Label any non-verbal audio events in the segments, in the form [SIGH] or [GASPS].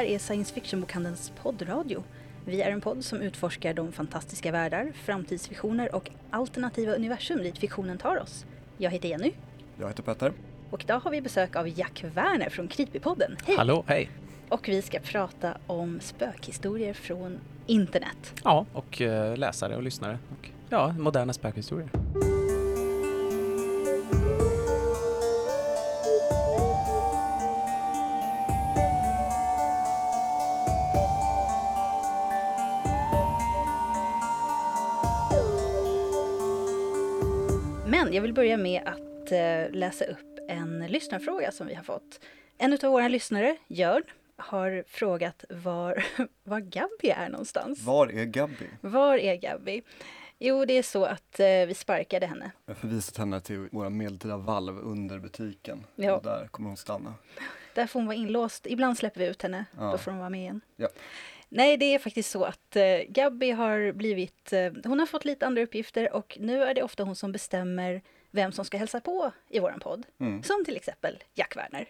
här är Science Fiction-bokhandelns poddradio. Vi är en podd som utforskar de fantastiska världar, framtidsvisioner och alternativa universum dit fiktionen tar oss. Jag heter Jenny Jag heter Petter. och idag har vi besök av Jack Werner från Creepypodden. Hej! Hallå, hej! Och vi ska prata om spökhistorier från internet. Ja, och eh, läsare och lyssnare. Och, ja, moderna spökhistorier. Börja med att eh, läsa upp en lyssnarfråga som vi har fått. En av våra lyssnare, Jörn, har frågat var, [LAUGHS] var Gabby är någonstans. Var är Gabby? Var är Gabby? Jo, det är så att eh, vi sparkade henne. Jag har förvisat henne till våra medeltida valv under butiken. Ja. Och där kommer hon stanna. Där får hon vara inlåst. Ibland släpper vi ut henne, Ja. då får hon vara med igen. Ja. Nej, det är faktiskt så att eh, Gabby har blivit... Eh, hon har fått lite andra uppgifter och nu är det ofta hon som bestämmer vem som ska hälsa på i våran podd. Mm. Som till exempel Jack Werner.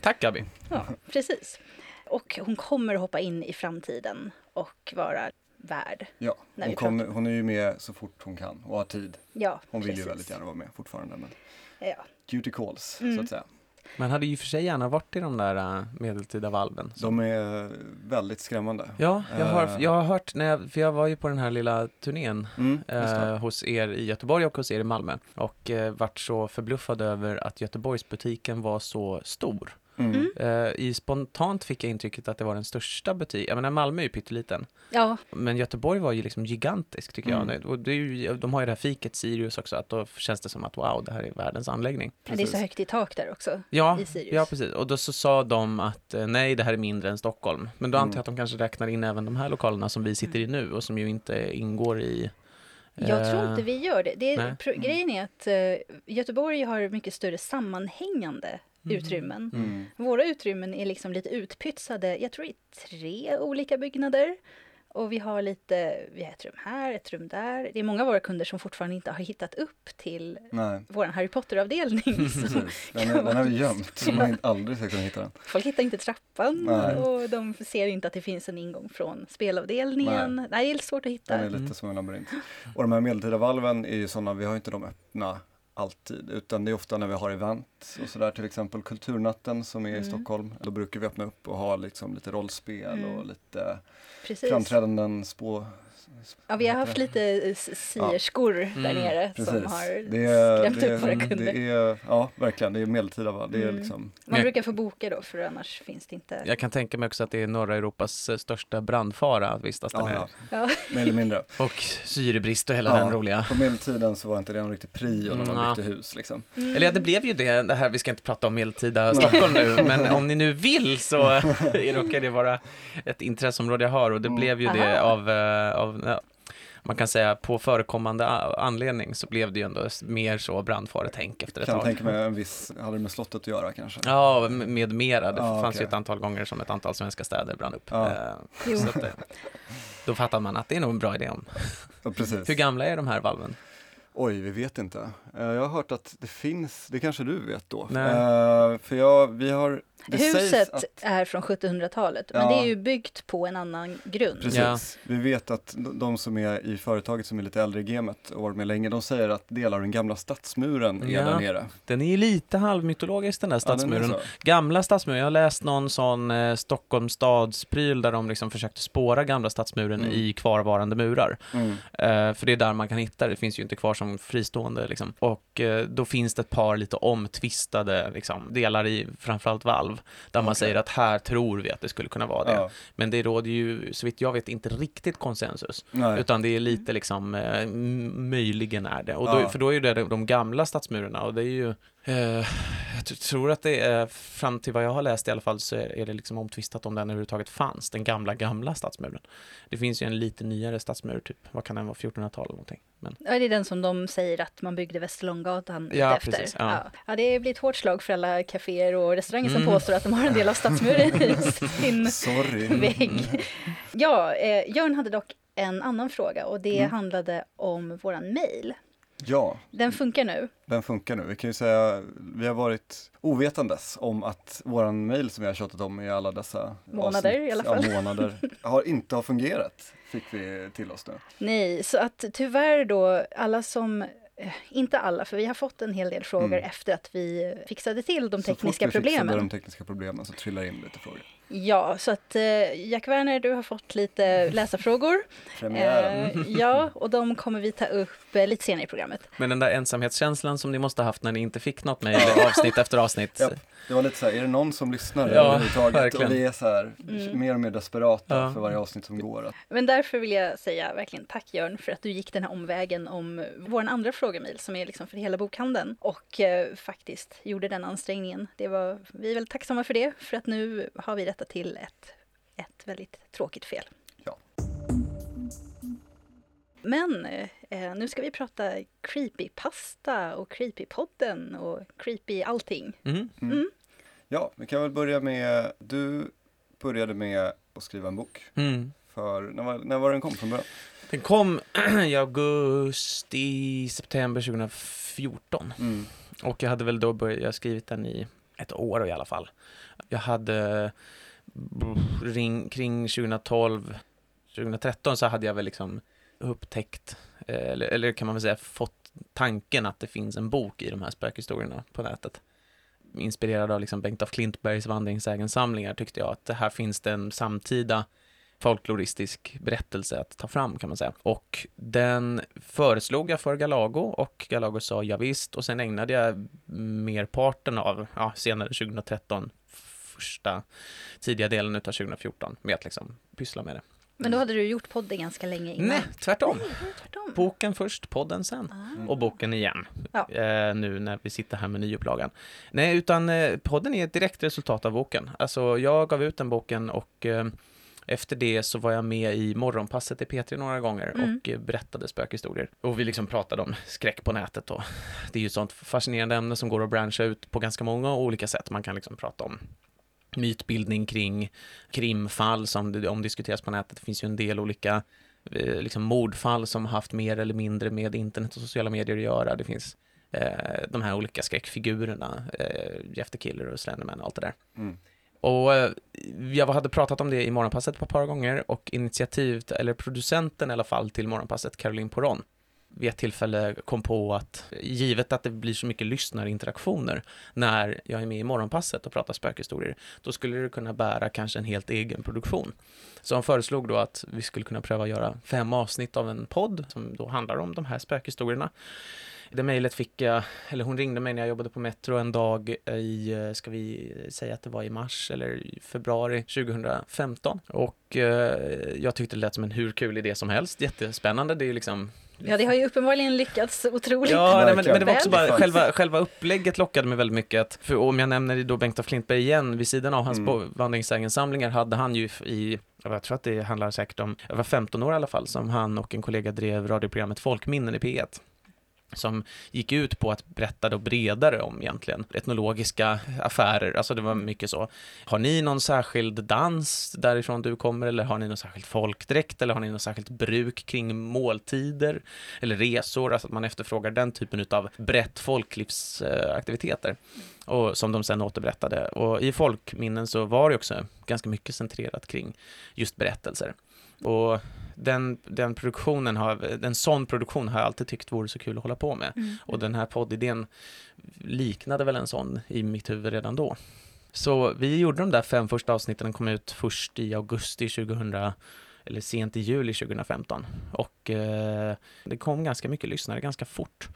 Tack Gabi! Ja, precis. Och hon kommer att hoppa in i framtiden och vara värd. Ja, hon, kommer, hon är ju med så fort hon kan och har tid. Ja, Hon vill precis. ju väldigt gärna vara med fortfarande. Men Ja. duty calls, Mm. så att säga. Man hade ju för sig gärna varit i de där eh, medeltida valven. De är väldigt skrämmande. Ja, jag har, Eh. jag har hört, när jag, för jag var ju på den här lilla turnén Mm, eh, hos er i Göteborg och hos er i Malmö och eh, vart så förbluffad över att Göteborgsbutiken var så stor. Mm. Eh, I spontant fick jag intrycket att det var den största butiken. Jag menar Malmö är ju pytteliten. ja, Men Göteborg var ju liksom gigantisk tycker jag. Mm. Och det är ju, de har ju det här fiket Sirius också, att då känns det som att wow, det här är världens anläggning. men det är så högt i tak där också. Ja, I Sirius. ja precis. Och då så sa de att eh, nej, det här är mindre än Stockholm. Men då Mm. antar jag att de kanske räknar in även de här lokalerna som vi sitter i nu och som ju inte ingår i... Jag tror eh, inte vi gör det. det är, pro- grejen är att eh, Göteborg har mycket större sammanhängande Mm. Utrymmen. Mm. Våra utrymmen är liksom lite utpytsade, jag tror i tre olika byggnader. Och vi har lite, vi har ett rum här, ett rum där. Det är många av våra kunder som fortfarande inte har hittat upp till Nej, vår Harry Potter-avdelning. [LAUGHS] Den, är, den har vi gömt, så [LAUGHS] man aldrig ska kunna hitta den. Folk hittar inte trappan Nej. och de ser inte att det finns en ingång från spelavdelningen. Nej, det är lite svårt att hitta. Den är lite Mm. som en labyrint. Och de här medeltida valven är ju sådana, vi har inte dem öppna alltid, utan det är ofta när vi har event och sådär, till exempel Kulturnatten som är i Mm. Stockholm. Då brukar vi öppna upp och ha liksom lite rollspel Mm. och lite Precis. framträdanden, spå... Ja, vi har haft lite eh, sierskor där Mm, nere Precis. som har det är, skrämt det, upp våra är, kunder. det är, ja verkligen, det är medeltida va, det är Mm. liksom, Man brukar få boka då, för annars finns det inte. Jag kan tänka mig också att det är norra Europas eh, största brandfara att vistas där ja, nere. ja, Ja. mer eller mindre. [LAUGHS] Och syrebrist och hela Ja. den roliga. På medeltiden så var inte det någon riktig prio när man Mm, byggde hus liksom. Mm. Eller ja, det blev ju det, det här, vi ska inte prata om medeltida Stockholm nu, [LAUGHS] men om ni nu vill så [LAUGHS] råkar det vara ett intresseområde jag har och det Mm. blev ju det av, eh, av ja, man kan säga på förekommande anledning så blev det ju ändå mer så brandfaretänk efter ett Kan tag. tänka mig en viss, hade det med slottet att göra kanske? Ja, med mera. Det Ja, fanns okej. ju ett antal gånger som ett antal svenska städer brann upp. Ja. Eh. Så att, eh, då fattar man att det är nog en bra idé. Om. Ja, precis. Hur gamla är de här valven? Oj, vi vet inte. Eh, Jag har hört att det finns, det kanske du vet då. Nej. Eh, för jag, vi har, det Huset att, är från 1700-talet, men Ja. det är ju byggt på en annan grund. precis, Ja. vi vet att de- som är i företaget som är lite äldre i gamet och varit med länge, de säger att delar av den gamla stadsmuren är Ja. där nere. Den är ju lite halvmytologisk den där Ja, den är stadsmuren. Gamla stadsmuren, jag har läst någon sån eh, Stockholms stadspryl där de liksom försökte spåra gamla stadsmuren Mm. i kvarvarande murar. Mm. Eh, för det är där man kan hitta det, det finns ju inte kvar som fristående liksom. Och eh, då finns det ett par lite omtvistade liksom, delar i framförallt valv, där man Okej. säger att här tror vi att det skulle kunna vara det. Ja. Men det råder ju, så vitt jag vet, inte riktigt konsensus. Nej. Utan det är lite liksom, eh, möjligen är det. Och då, Ja. För då är ju det de, de gamla stadsmurarna och det är ju, eh, jag tr- tror att det är, fram till vad jag har läst i alla fall, så är, är det liksom omtvistat om den överhuvudtaget fanns, den gamla, gamla stadsmuren. Det finns ju en lite nyare stadsmur, typ, vad kan den vara, 1400-tal eller någonting. Men, Ja, det är den som de säger att man byggde Västerlånggatan Ja, efter. precis, ja. Ja. Ja, det blir ett hårt slag för alla kaféer och restauranger som Mm. påstår att de har en del av stadsmuren i [LAUGHS] sin Sorry. [LAUGHS] vägg. Ja, eh, Jörn hade dock en annan fråga och det Mm. handlade om våran mail. Ja, Den funkar nu. den funkar nu. Vi kan ju säga, vi har varit ovetandes om att våran mail som vi har tjatat om i alla dessa Månader avsnitt, i alla fall. Ja, månader, [LAUGHS] har inte har fungerat, fick vi till oss nu. Nej, så att tyvärr då, alla som eh, inte alla, för vi har fått en hel del frågor Mm. efter att vi fixade till de Så tekniska fort vi fixade problemen. de tekniska problemen så trillar in lite frågor. Ja, så att eh, Jack Werner, du har fått lite [LAUGHS] läsarfrågor. Premiären. Eh, ja, och de kommer vi ta upp eh, lite senare i programmet. Men den där ensamhetskänslan som ni måste ha haft när ni inte fick något mejl [LAUGHS] avsnitt efter avsnitt. Ja. Det var lite så här, är det någon som lyssnar Ja, överhuvudtaget? verkligen. Och vi är så här, Mm. mer och mer desperata Ja. för varje avsnitt som går. Att, Men därför vill jag säga verkligen tack Jörn för att du gick den här omvägen om vår andra frågemail som är liksom för hela bokhandeln och eh, faktiskt gjorde den ansträngningen. Det var, vi är väldigt tacksamma för det för att nu har vi rättat till ett, ett väldigt tråkigt fel. Men eh, nu ska vi prata creepypasta och creepypodden och creepy allting. Mm. Mm. ja, vi kan väl börja med, du började med att skriva en bok. Mm. För, när var, när var den kom från början? Den kom [CLEARS THROAT] i augusti, september 2014. Mm. Och jag hade väl då börjat, jag skrivit den i ett år i alla fall. Jag hade ring, kring 2012, 2013 så hade jag väl liksom upptäckt, eh, eller, eller kan man väl säga fått tanken att det finns en bok i de här spökhistorierna på nätet. Inspirerad av liksom Bengt af Klintbergs vandringssägensamlingar tyckte jag att det här finns det en samtida folkloristisk berättelse att ta fram kan man säga. Och den föreslog jag för Galago och Galago sa ja, visst och sen ägnade jag merparten av, ja, senare 2013, första tidiga delen av 2014 med att liksom pyssla med det. Men då hade du gjort podden ganska länge innan. Nej, tvärtom. Tvärtom. Boken först, podden sen. Ah. Och boken igen. Ja. Eh, nu när vi sitter här med nyupplagan. Nej, utan eh, podden är ett direkt resultat av boken. Alltså, jag gav ut den boken och eh, efter det så var jag med i Morgonpasset i P3 några gånger Mm. och eh, berättade spökhistorier. Och vi liksom pratade om skräck på nätet och det är ju ett sånt fascinerande ämne som går att branscha ut på ganska många olika sätt. Man kan liksom prata om mytbildning kring krimfall som omdiskuteras på nätet. Det finns ju en del olika eh, liksom mordfall som haft mer eller mindre med internet och sociala medier att göra. Det finns eh, de här olika skräckfigurerna, eh, Jeff the Killer och Slenderman och allt det där. Mm. Och eh, jag hade pratat om det i Morgonpasset ett par gånger och initiativet, eller producenten i alla fall till Morgonpasset, Caroline Poron, vid ett tillfälle kom på att givet att det blir så mycket lyssnarinteraktioner när jag är med i Morgonpasset och pratar spökhistorier, då skulle det kunna bära kanske en helt egen produktion. Så han föreslog då att vi skulle kunna pröva att göra fem avsnitt av en podd som då handlar om de här spökhistorierna. Det mejlet fick jag, eller hon ringde mig när jag jobbade på Metro en dag i, ska vi säga att det var i mars eller i februari 2015. Och eh, jag tyckte det lät som en hur kul idé som helst, jättespännande. Det är ju liksom Ja, det har ju uppenbarligen lyckats otroligt. Ja, nej, men, men det var också bara själva, själva upplägget lockade mig väldigt mycket. Att, för om jag nämner då Bengt af Klintberg igen, vid sidan av hans mm. vandringssägensamlingar hade han ju i, jag tror att det handlar säkert om, jag var 15 år i alla fall, som han och en kollega drev radioprogrammet Folkminnen i P1 som gick ut på att berätta då bredare om egentligen etnologiska affärer, alltså det var mycket så. Har ni någon särskild dans därifrån du kommer eller har ni någon särskild folkdräkt eller har ni något särskilt bruk kring måltider eller resor, alltså att man efterfrågar den typen av brett folklivsaktiviteter eh, och som de sen återberättade. Och i folkminnen så var det också ganska mycket centrerat kring just berättelser. Och den, den produktionen har, en sån produktion har jag alltid tyckt vore så kul att hålla på med. Mm. Och den här poddidén liknade väl en sån i mitt huvud redan då. Så vi gjorde de där fem första avsnitten, den kom ut först i augusti 2000, eller sent i juli 2015. Och eh, det kom ganska mycket lyssnare ganska fort.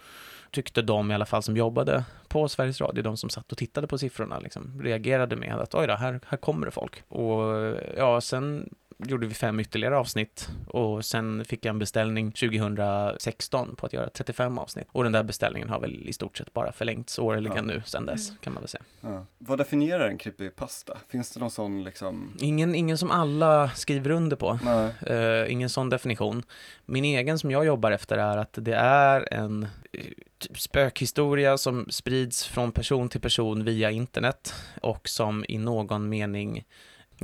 Tyckte de i alla fall som jobbade på Sveriges Radio, de som satt och tittade på siffrorna, liksom, reagerade med att oj då, här, här kommer det folk. Och ja, sen gjorde vi fem ytterligare avsnitt och sen fick jag en beställning 2016 på att göra 35 avsnitt. Och den där beställningen har väl i stort sett bara förlängts årligen Ja. nu sen dess, Mm. kan man väl säga. Ja. Vad definierar en creepypasta? Finns det någon sån liksom? Ingen, ingen som alla skriver under på. Nej. Eh, ingen sån definition. Min egen som jag jobbar efter är att det är en eh, typ spökhistoria som sprids från person till person via internet och som i någon mening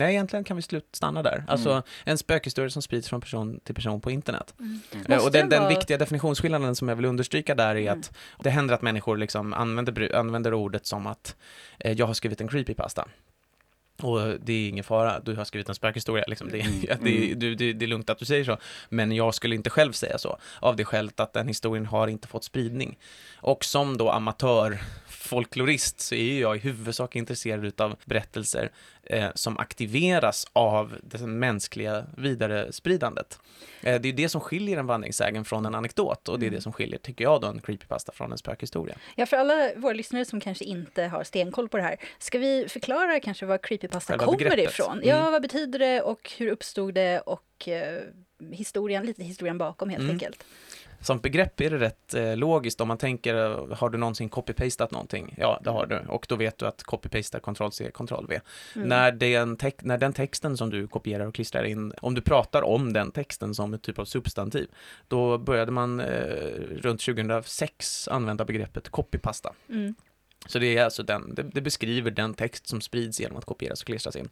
Nej, egentligen kan vi slut stanna där. Alltså Mm. en spökhistoria som sprids från person till person på internet. Mm. Eh, Och den, det den vara- viktiga definitionsskillnaden som jag vill understryka där är Mm. att det händer att människor liksom använder, använder ordet som att eh, jag har skrivit en creepypasta. Och det är ingen fara, du har skrivit en spökhistoria, liksom. det, Mm. [LAUGHS] det, du, det, det är lugnt att du säger så. Men jag skulle inte själv säga så, av det skälet att den historien har inte fått spridning. Och som då amatör folklorist så är jag i huvudsak intresserad av berättelser eh, som aktiveras av det mänskliga vidarespridandet. Eh, det är det som skiljer en vandringssägen från en anekdot och det är Mm. det som skiljer, tycker jag, då en creepypasta från en spökhistoria. Ja, för alla våra lyssnare som kanske inte har stenkoll på det här, ska vi förklara kanske vad creepypasta Själva kommer begreppet. ifrån? Mm. Ja, vad betyder det och hur uppstod det och eh, historien, lite historien bakom helt Mm. enkelt. Som begrepp är det rätt eh, logiskt om man tänker, eh, har du någonsin copy-pastat någonting? Ja, det har du. Och då vet du att copy-paste är Ctrl-C, Ctrl-V. Mm. När, den när den texten som du kopierar och klistrar in, om du pratar om den texten som ett typ av substantiv, då började man eh, runt 2006 använda begreppet copypasta. Mm. Så det är alltså den, det, det beskriver den text som sprids genom att kopieras och klistras in.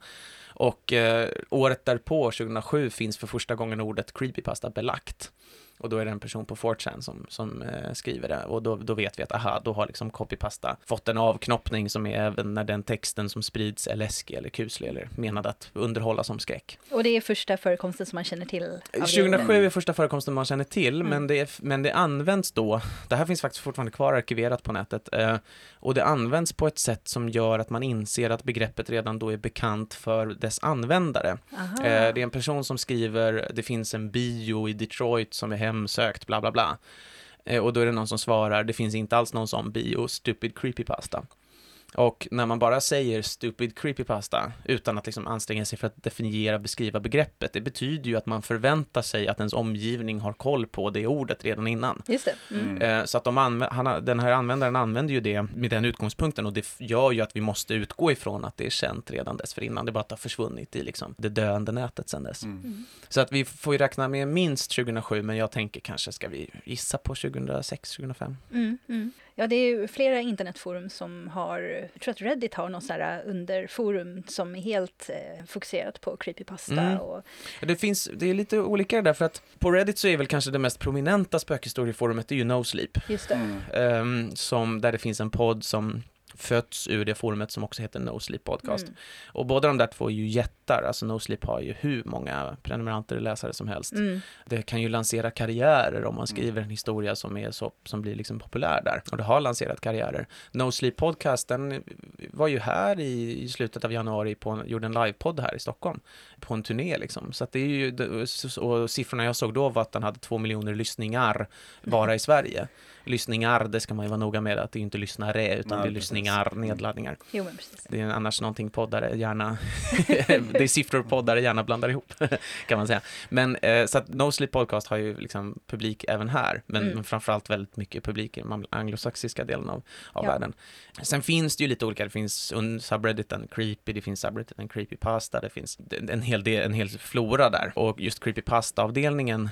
Och eh, året därpå, 2007, finns för första gången ordet creepypasta belagt. Och då är det en person på 4chan som, som eh, skriver det och då, då vet vi att aha, då har liksom copypasta fått en avknoppning som är även när den texten som sprids är läskig eller kuslig eller menad att underhålla som skräck. Och det är första förekomsten som man känner till. av det 2007 ordet. är första förekomsten man känner till, Mm. men, det är, men det används då, det här finns faktiskt fortfarande kvar arkiverat på nätet, eh, och det används på ett sätt som gör att man inser att begreppet redan då är bekant för dess användare. Eh, det är en person som skriver, det finns en bio i Detroit som är hemsökt, bla bla bla. Eh, och då är det någon som svarar, det finns inte alls någon sån bio, stupid creepypasta. Och när man bara säger stupid creepypasta utan att liksom anstränga sig för att definiera, beskriva begreppet, det betyder ju att man förväntar sig att ens omgivning har koll på det ordet redan innan. Just det. Mm. Mm. Eh, Så att de anv- han, den här användaren använder ju det med den utgångspunkten och det gör ju att vi måste utgå ifrån att det är känt redan dessförinnan. Det är bara att det har försvunnit i liksom det döende nätet sedan dess. Mm. Mm. Så att vi får ju räkna med minst 2007, men jag tänker kanske ska vi gissa på 2006, 2005. Mm, mm. Ja, det är ju flera internetforum som har, jag tror att Reddit har något sådär äh, underforum som är helt eh, fokuserat på creepypasta Mm. och Det finns, det är lite olika där, för att på Reddit så är väl kanske det mest prominenta spökhistorieforumet, det är ju No Sleep. just det. Mm. Ehm, som, där det finns en podd som fötts ur det forumet som också heter No Sleep Podcast. Mm. Och båda de där två är ju jättar, alltså No Sleep har ju hur många prenumeranter och läsare som helst. Mm. Det kan ju lansera karriärer om man skriver en historia som, är så, som blir liksom populär där. Och det har lanserat karriärer. No Sleep Podcast, den var ju här i, i slutet av januari, på gjorde en livepodd här i Stockholm. På en turné liksom. Så att det är ju, och siffrorna jag såg då var att den hade två miljoner lyssningar bara i Sverige. [LAUGHS] Lyssningar, det ska man ju vara noga med att det är inte lyssnare, utan Nej, det är precis. lyssningar, Mm. nedladdningar. Jo, men precis. Det är annars någonting poddare gärna, [LAUGHS] det är siffror poddare gärna blandar ihop, [LAUGHS] kan man säga. Men eh, så att No Sleep Podcast har ju liksom publik även här, men, Mm. men framförallt väldigt mycket publik i den anglosaxiska delen av, av Ja. världen. Sen finns det ju lite olika, det finns subredditen creepy, det finns subredditen creepypasta, det finns en hel, del, en hel flora där. Och just creepypasta-avdelningen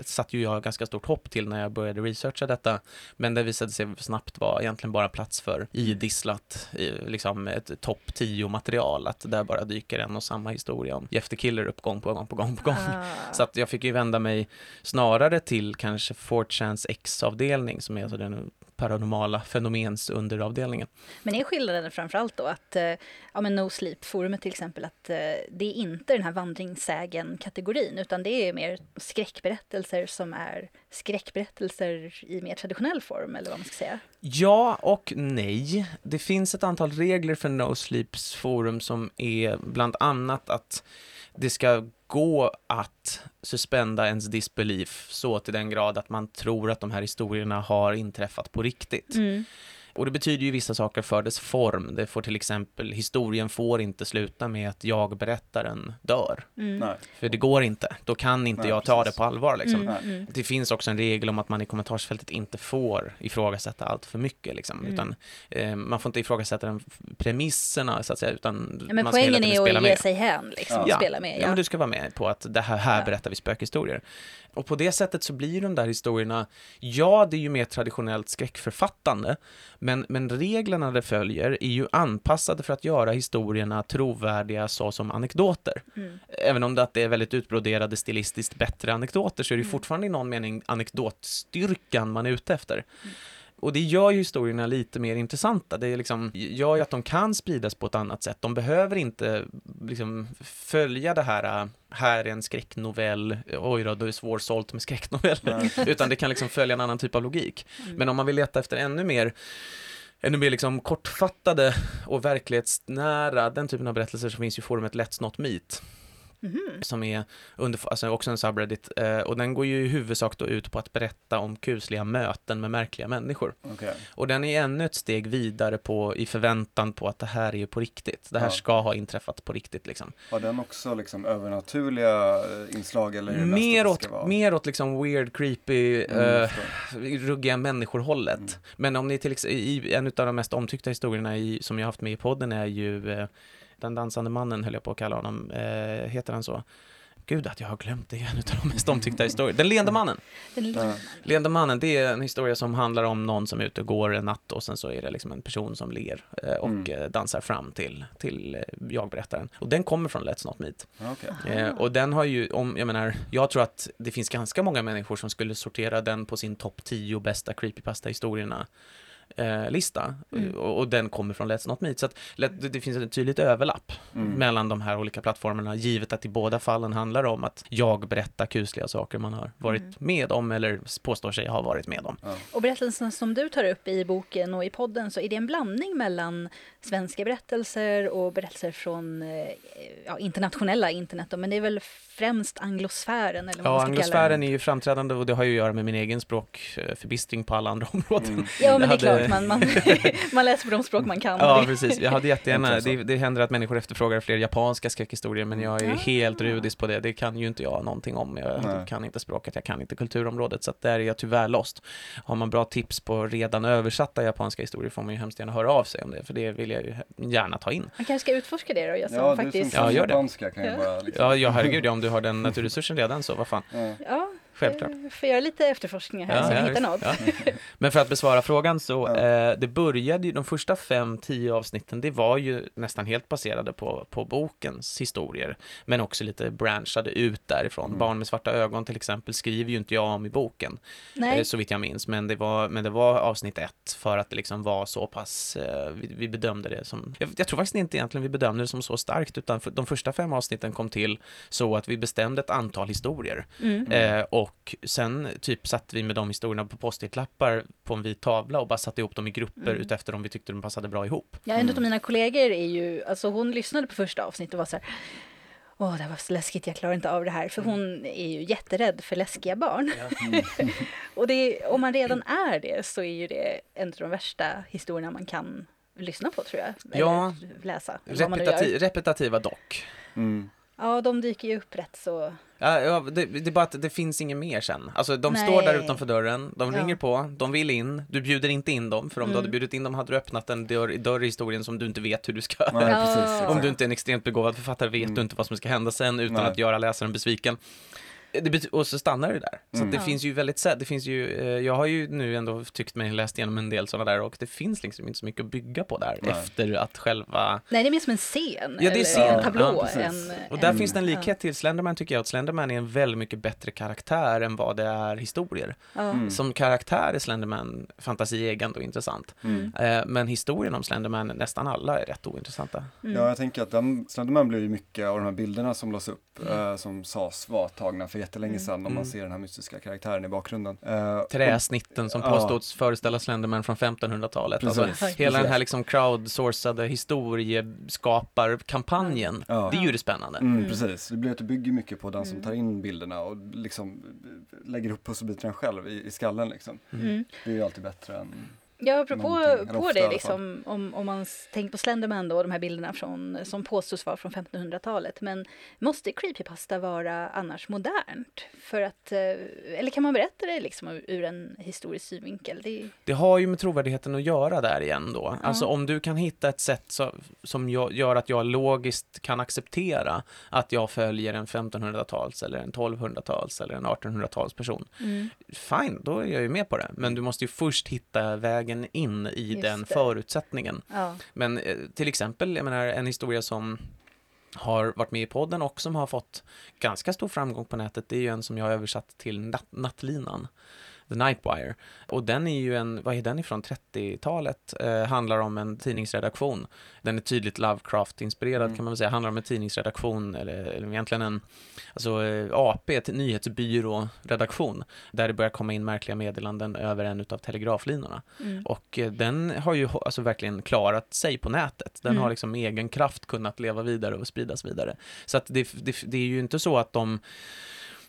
satte ju jag ganska stort hopp till när jag började researcha detta, men det visade sig snabbt vara egentligen bara plats för idisslat, liksom ett topp 10-material, att där bara dyker en och samma historia om Jeff the Killer upp gång på gång på gång på gång. Ah. Så att jag fick ju vända mig snarare till kanske 4chans X-avdelning som är alltså den paranormala fenomens underavdelningen. Men är skillnaden framförallt då att, eh, ja men No Sleep-forumet till exempel, att eh, det är inte den här vandringssägen-kategorin, utan det är mer skräckberättelser som är skräckberättelser i mer traditionell form, eller vad man ska säga. Ja och nej. Det finns ett antal regler för No Sleeps forum som är bland annat att det ska gå att suspenda ens disbelief så till den grad att man tror att de här historierna har inträffat på riktigt. Mm. Och det betyder ju vissa saker för dess form. Det får till exempel, historien får inte sluta med att jag-berättaren dör. Mm. Nej. För det går inte. Då kan inte Nej, jag ta precis. det på allvar liksom. Mm, mm. Det finns också en regel om att man i kommentarsfältet inte får ifrågasätta allt för mycket. Liksom. Mm. Utan, eh, man får inte ifrågasätta den premisserna, så att säga, utan Ja, men man poängen är spela att ge med. sig hän, liksom, Ja. och spela med. Ja, Ja. men du ska vara med på att det här, här Ja. berättar vi spökhistorier. Och på det sättet så blir de där historierna, ja, det är ju mer traditionellt skräckförfattande, Men, men reglerna det följer är ju anpassade för att göra historierna trovärdiga så som anekdoter. Mm. Även om det, att det är väldigt utbroderade, stilistiskt bättre anekdoter så är det Mm. fortfarande i någon mening anekdotstyrkan man är ute efter. Och det gör ju historierna lite mer intressanta. Det är liksom, gör ju att de kan spridas på ett annat sätt. De behöver inte liksom följa det här, äh, här är en skräcknovell, oj då, det är svårsålt med skräcknoveller. Nej. [LAUGHS] Utan det kan liksom följa en annan typ av logik. Mm. Men om man vill leta efter ännu mer ännu mer liksom kortfattade och verklighetsnära, den typen av berättelser så finns ju forumet Let's Not Meet Mhm. som är under, alltså också en subreddit eh, och den går ju i huvudsak då ut på att berätta om kusliga möten med märkliga människor. Okej. Och den är ännu ett steg vidare på, i förväntan på att det här är ju på riktigt. Det här Ja. ska ha inträffat på riktigt liksom. Har den också liksom övernaturliga eh, inslag eller Mer åt, vara... mer åt liksom weird, creepy, Mm, eh, ruggiga människor-hållet. Mm. Men om ni till exempel, i en av de mest omtyckta historierna i, som jag haft med i podden är ju eh, Den dansande mannen, höll jag på att kalla honom. Eh, heter han så? Gud att jag har glömt det, en av de mest omtyckta historierna. Den leende mannen. Den. Leende mannen, det är en historia som handlar om någon som är ute och går en natt och sen så är det liksom en person som ler eh, och Mm. eh, dansar fram till, till eh, jag-berättaren. Och den kommer från Let's Not Meet. Eh, och den har ju, om, jag menar, jag tror att det finns ganska många människor som skulle sortera den på sin topp 10 bästa creepypasta-historierna eh, lista Mm. och, och den kommer från Let's Not Meet. Så att let, det, det finns ett tydligt överlapp Mm. mellan de här olika plattformarna, givet att i båda fallen handlar om att jag berättar kusliga saker man har varit Mm. med om eller påstår sig ha varit med om. Ja. Och berättelsen som du tar upp i boken och i podden så är det en blandning mellan svenska berättelser och berättelser från eh, ja, internationella internet. Då, men det är väl främst anglosfären eller vad Ja, man ska kalla anglosfären det. är ju framträdande och det har ju att göra med min egen språkförbistring på alla andra [LAUGHS] områden. Mm. Ja, men det är hade- klart, man, man, [LAUGHS] man läser på de språk man kan. Ja, Det- precis. Jag hade jättegärna, det, det händer att människor efterfrågar fler japanska skräckhistorier, men jag är Ah. helt rudis på det. Det kan ju inte jag någonting om. Jag Nej. kan inte språket, jag kan inte kulturområdet, så att där är jag tyvärr lost. Har man bra tips på redan översatta japanska historier får man ju hemskt gärna höra av sig om det, för det vill jag ju gärna ta in. Man kanske ska utforska det då, jag som Ja, faktiskt... Ja, gör det. japanska kan ju Ja. bara liksom... Ja, ja herregud, ja, om du har den naturresursen redan så, vad fan, Ja. Ja, självklart. eh, får göra lite efterforskningar här Ja, så jag ja, hittar något. Ja. Men för att besvara frågan så, Ja. eh, det började ju, de första fem, tio avsnitten, det var ju nästan helt baserade på, på bokens historier, men också lite branchade ut därifrån. Mm. Barn med svarta ögon till exempel skriver ju inte jag om i boken, Nej, eh, så vitt jag minns, men det, var, men det var avsnitt ett för att det liksom var så pass, eh, vi, vi bedömde det som, jag, jag tror faktiskt inte egentligen vi bedömde det som så starkt, utan för, de första fem avsnitten kom till så att vi bestämde ett antal historier. mm. Eh, och sen typ satte vi med de historierna på post-it-lappar på en vit tavla och bara satte ihop dem i grupper Mm. utefter om vi tyckte de passade bra ihop. Ja, en Mm. av mina kollegor är ju, alltså hon lyssnade på första avsnittet och var så här Åh, det var så läskigt, jag klarar inte av det här. För hon är ju jätterädd för läskiga barn. [LAUGHS] Mm. Och det, om man redan är det så är ju det en av de värsta historierna man kan lyssna på tror jag. Ja. Läsa. Repetati- repetitiva dock. Mm. Ja, de dyker ju upp rätt så... Ja, ja, det, det är bara att det finns inget mer sen. Alltså de Nej. står där utanför dörren, de Ja. ringer på, de vill in, du bjuder inte in dem, för om du Mm. hade bjudit in dem hade du öppnat en dörr, dörr i historien som du inte vet hur du ska Nej, Ja. precis. Om du inte är en extremt begåvad författare vet Mm. du inte vad som ska hända sen utan Nej. att göra läsaren besviken. Det och så stannar det där. Så Mm. det finns ju väldigt det finns ju, eh, jag har ju nu ändå tyckt mig läst igenom en del sådana där och det finns liksom inte så mycket att bygga på där Nej. efter att själva Nej, det är mer som en scen. Ja, det är eller scen. en tablå. Ja, än, och där än- finns det en ja. likhet till Slenderman tycker jag, att Slenderman är en väldigt mycket bättre karaktär än vad det är historier. Mm. Som karaktär är Slenderman fantasieggande och intressant. Mm. Eh, men historien om Slenderman, nästan alla är rätt ointressanta. Mm. Ja, jag tänker att den, Slenderman blev ju mycket av de här bilderna som lades upp, Mm. eh, som sades vara tagna för jättelänge Mm. sedan, om man Mm. ser den här mystiska karaktären i bakgrunden. Eh, Träsnitten som Ja. påstås föreställa Slenderman från 1500-talet. Alltså, Precis. hela den här liksom crowdsourcade historieskaparkampanjen. Ja. Det är ju det spännande. Mm, Mm. precis, det blir att du bygger mycket på den som Mm. tar in bilderna och liksom lägger upp pusselbitarna själv i, i skallen liksom. Mm. Det är ju alltid bättre än... Ja, apropå på det liksom, om, om man tänker på Slenderman då, de här bilderna från, som påstås vara från 1500-talet. Men måste creepypasta vara annars modernt? För att, eh, eller kan man berätta det liksom ur- ur en historisk synvinkel? Det, Det har ju med trovärdigheten att göra där igen då. Ja. Alltså om du kan hitta ett sätt så, som jag, gör att jag logiskt kan acceptera att jag följer en 1500-tals eller en 1200-tals eller en 1800-tals person. mm. Fine, då är jag ju med på det. Men du måste ju först hitta vägen vägen in i Just den det. förutsättningen. Ja. Men eh, till exempel, jag menar en historia som har varit med i podden och som har fått ganska stor framgång på nätet, det är ju en som jag har översatt till natt, Nattlinan. The Nightwire. Och den är ju en, vad är den ifrån, 30-talet? Eh, handlar om en tidningsredaktion. Den är tydligt Lovecraft-inspirerad Mm. kan man väl säga. Handlar om en tidningsredaktion, eller, eller egentligen en, alltså eh, AP, nyhetsbyrå-redaktion. Där det börjar komma in märkliga meddelanden över en utav telegraflinorna. Mm. Och eh, den har ju alltså verkligen klarat sig på nätet. Den Mm. har liksom med egen kraft kunnat leva vidare och spridas vidare. Så att det, det, det är ju inte så att de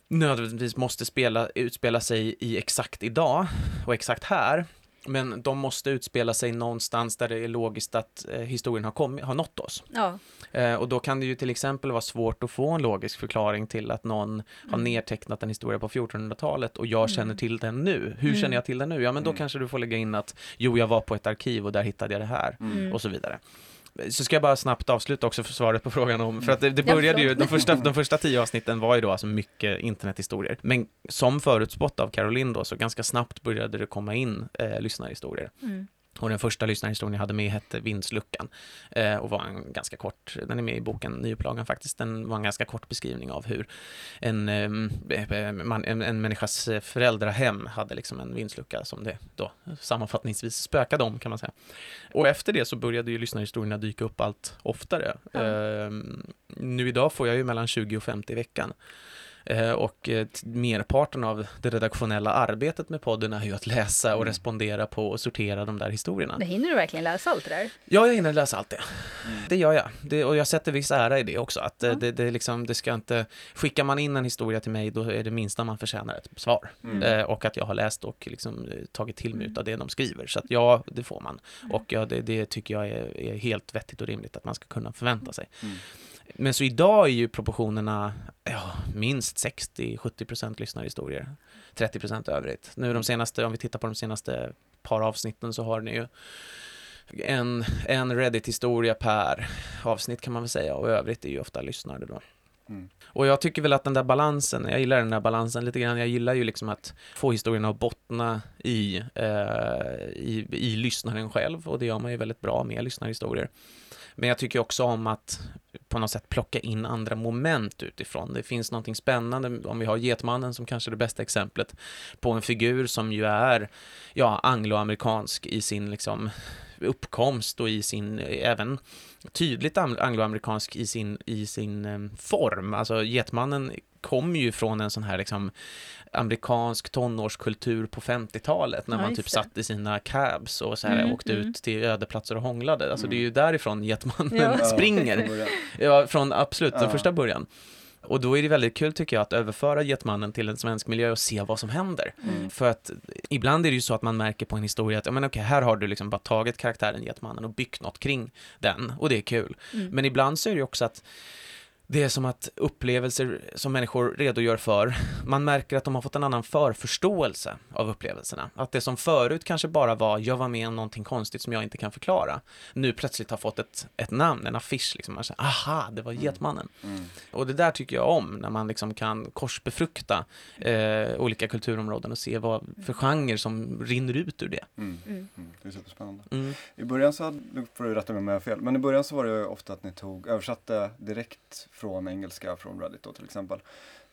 nödvändigtvis måste spela, utspela sig i exakt idag och exakt här. Men de måste utspela sig någonstans där det är logiskt att eh, historien har, kommit, har nått oss. Ja. Eh, och då kan det ju till exempel vara svårt att få en logisk förklaring till att någon har Mm. nedtecknat en historia på 1400-talet och jag känner Mm. till den nu. Hur Mm. känner jag till den nu? Ja, men då Mm. kanske du får lägga in att jo, jag var på ett arkiv och där hittade jag det här Mm. och så vidare. Så ska jag bara snabbt avsluta också för svaret på frågan om, för att det, det Ja, började ju, de första, de första tio avsnitten var ju då alltså mycket internethistorier. Men som förutspått av Caroline då, så ganska snabbt började det komma in eh, lyssnarhistorier. Mm. Och den första lyssnarhistorien jag hade med hette Vindsluckan eh, och var en ganska kort, den är med i boken, nyupplagan faktiskt, den var en ganska kort beskrivning av hur en, eh, man, en, en människas eh, föräldrahem hade liksom en vindslucka som det då sammanfattningsvis spökade om kan man säga. Och efter det så började ju lyssnarhistorierna dyka upp allt oftare. Ja. Ehm, nu idag får jag ju mellan 20 och 50 i veckan. Eh, Och eh, merparten av det redaktionella arbetet med podden är ju att läsa och Mm. respondera på och sortera de där historierna. Men hinner du verkligen läsa allt det där? Ja, jag hinner läsa allt det. Mm. Det gör jag. Det, och jag sätter viss ära i det också. Att Ja. det, det, liksom, det ska inte... Skickar man in en historia till mig, då är det minsta man förtjänar ett svar. Mm. Och att jag har läst och liksom, tagit till mig Mm. av det de skriver. Så att ja, det får man. Mm. Och ja, det, det tycker jag är, är helt vettigt och rimligt att man ska kunna förvänta sig. Mm. Men så idag är ju proportionerna ja, minst 60-70% lyssnarhistorier. 30% övrigt. Nu de senaste, om vi tittar på de senaste par avsnitten så har ni ju en, en Reddit-historia per avsnitt kan man väl säga och övrigt är ju ofta lyssnare då. Mm. Och jag tycker väl att den där balansen, jag gillar den där balansen lite grann. Jag gillar ju liksom att få historien att bottna i, eh, i, i lyssnaren själv och det gör man ju väldigt bra med lyssnarhistorier. Men jag tycker också om att på något sätt plocka in andra moment utifrån. Det finns någonting spännande, om vi har Getmannen som kanske är det bästa exemplet, på en figur som ju är, ja, angloamerikansk i sin liksom uppkomst och i sin, även tydligt angloamerikansk i sin, i sin eh, form. Alltså Getmannen kommer ju från en sån här liksom amerikansk tonårskultur på 50-talet när Ja, man just typ satt i sina cabs och så här Mm, åkte mm. ut till ödeplatser och hånglade. Alltså det är Mm. ju därifrån Getmannen Ja. [LAUGHS] springer. Ja, från absolut den Ja. första början. Och då är det väldigt kul tycker jag att överföra Getmannen till en svensk miljö och se vad som händer. Mm. För att ibland är det ju så att man märker på en historia att, ja men okej, här har du liksom bara tagit karaktären Getmannen och byggt något kring den och det är kul. Mm. Men ibland så är det ju också att det är som att upplevelser som människor redogör för, man märker att de har fått en annan förförståelse av upplevelserna. Att det som förut kanske bara var, jag var med om någonting konstigt som jag inte kan förklara, nu plötsligt har fått ett, ett namn, en affisch, liksom. man säger, aha, det var Getmannen. Mm. Och det där tycker jag om, när man liksom kan korsbefrukta eh, olika kulturområden och se vad för genre som rinner ut ur det. Mm. Mm. Mm. Det är superspännande. Mm. I början så, hade, får du rätta mig om jag har fel, men i början så var det ju ofta att ni tog, översatte direkt från engelska från Reddit då till exempel.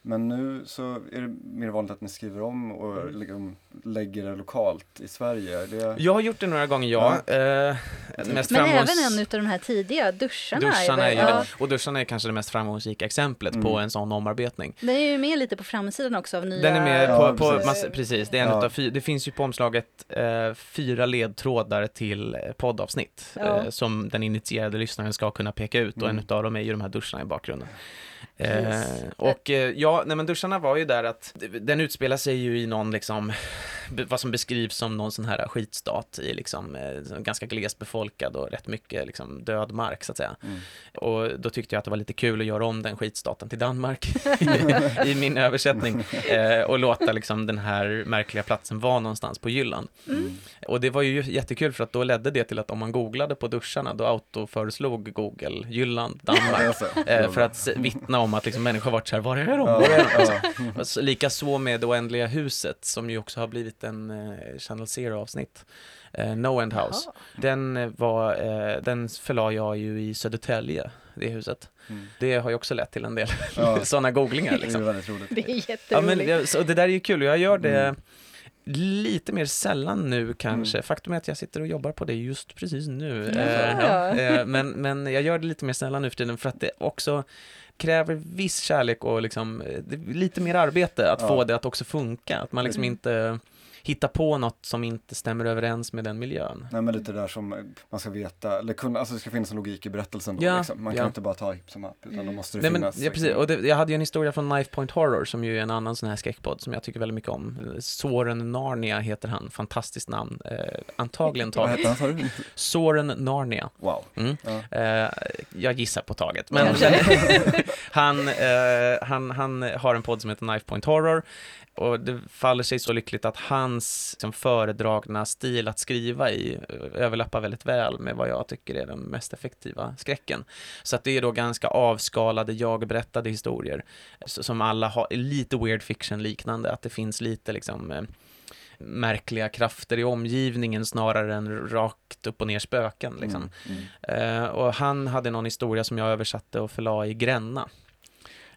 Men nu så är det mer vanligt att ni skriver om och liksom lägger det lokalt i Sverige. Är Det, Jag har gjort det några gånger, ja. Eh, mest Men framgångs- även en av de här tidiga, duscharna. Duscharna är ju väl- ja. det. Och duscharna är kanske det mest framgångsrika exemplet Mm. på en sån omarbetning. Den är ju med lite på framsidan också av nya... Den är med Ja, på, på precis. massa, precis, det är en Ja. utav fy, det finns ju på omslaget eh, fyra ledtrådar till poddavsnitt Ja. eh, som den initierade lyssnaren ska kunna peka ut och Mm. en utav dem är ju de här duscharna i bakgrunden. Eh, och eh, ja, nej men duscharna var ju där att den utspelar sig ju i någon liksom vad som beskrivs som någon sån här skitstat i liksom eh, ganska glest befolkad och rätt mycket liksom död mark så att säga. mm. Och då tyckte jag att det var lite kul att göra om den skitstaten till Danmark i, [LAUGHS] [LAUGHS] i min översättning eh, och låta liksom den här märkliga platsen vara någonstans på Jylland. Mm. Och det var ju jättekul för att då ledde det till att om man googlade på duscharna då autoföreslog Google Jylland, [LAUGHS] Danmark. Eh, för att s- vittna om att liksom människor varit så här, var är de? Ja, ja. Och [LAUGHS] så- Lika så med det oändliga huset som ju också har blivit en eh, Channel Zero-avsnitt. Eh, no End House. Jaha. Den eh, var, eh, den förlade jag ju i Södertälje, det huset. Mm. Det har ju också lett till en del Ja. [LAUGHS] sådana googlingar Det är liksom. väldigt roligt. Det är jätteroligt. Ja, men det, så det där är ju kul jag gör det Mm. lite mer sällan nu kanske. Mm. Faktum är att jag sitter och jobbar på det just precis nu. Ja. Eh, ja, eh, men, men jag gör det lite mer sällan nu för tiden för att det också kräver viss kärlek och liksom, eh, lite mer arbete att Ja. få det att också funka. Att man liksom Mm. inte hittar på något som inte stämmer överens med den miljön. Nej men lite där som man ska veta, eller kunna, alltså det ska finnas en logik i berättelsen då, Ja, liksom. Man ja. kan inte bara ta hipp som happ, utan då Mm. måste det Nej, men, finnas. ja, precis. liksom- Och det, jag hade ju en historia från Knife Point Horror som ju är en annan sån här skräckpodd som jag tycker väldigt mycket om. Soren Narnia heter han, fantastiskt namn. Eh, antagligen Vad taget. hette han sa du? Soren Narnia. Wow. Mm. Ja. Eh, jag gissar på taget. Men [LAUGHS] han, eh, han, han har en podd som heter Knife Point Horror. Och det faller sig så lyckligt att hans liksom, föredragna stil att skriva i överlappar väldigt väl med vad jag tycker är den mest effektiva skräcken. Så att det är då ganska avskalade, jag-berättade historier som alla har lite weird fiction liknande, att det finns lite liksom eh, märkliga krafter i omgivningen snarare än rakt upp och ner spöken liksom. Mm. Mm. Eh, och han hade någon historia som jag översatte och förla i Gränna.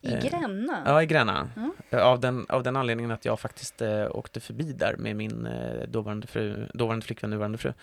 I Eh, Gränna? Ja, i Gränna. Mm. Av, den, av den anledningen att jag faktiskt eh, åkte förbi där med min eh, dåvarande, fru, dåvarande flickvän, nuvarande fru.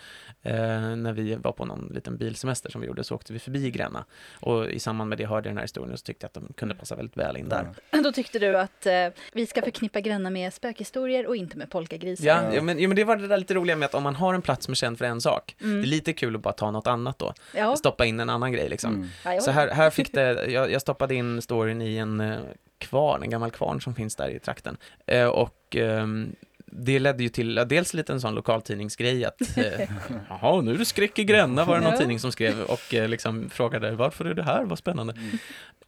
När vi var på någon liten bilsemester som vi gjorde så åkte vi förbi Gränna. Och i samband med det hörde jag den här historien och så tyckte jag att de kunde passa väldigt väl in där. Då tyckte du att eh, vi ska förknippa Gränna med spökhistorier och inte med polkagrisar? Ja, Ja. ja, men, ja, men det var det där lite roliga med att om man har en plats som är känd för en sak, Mm. det är lite kul att bara ta något annat då. ja. Stoppa in en annan grej liksom. Mm. Ja, Så här, här fick det, jag, jag stoppade in storyn i en eh, kvarn, en gammal kvarn som finns där i trakten. Eh, och ehm, det ledde ju till, ja, dels lite en sån lokaltidningsgrej att eh, [LAUGHS] jaha, nu är det skräck i Gränna var det någon tidning som skrev och eh, liksom frågade varför är det här, vad spännande.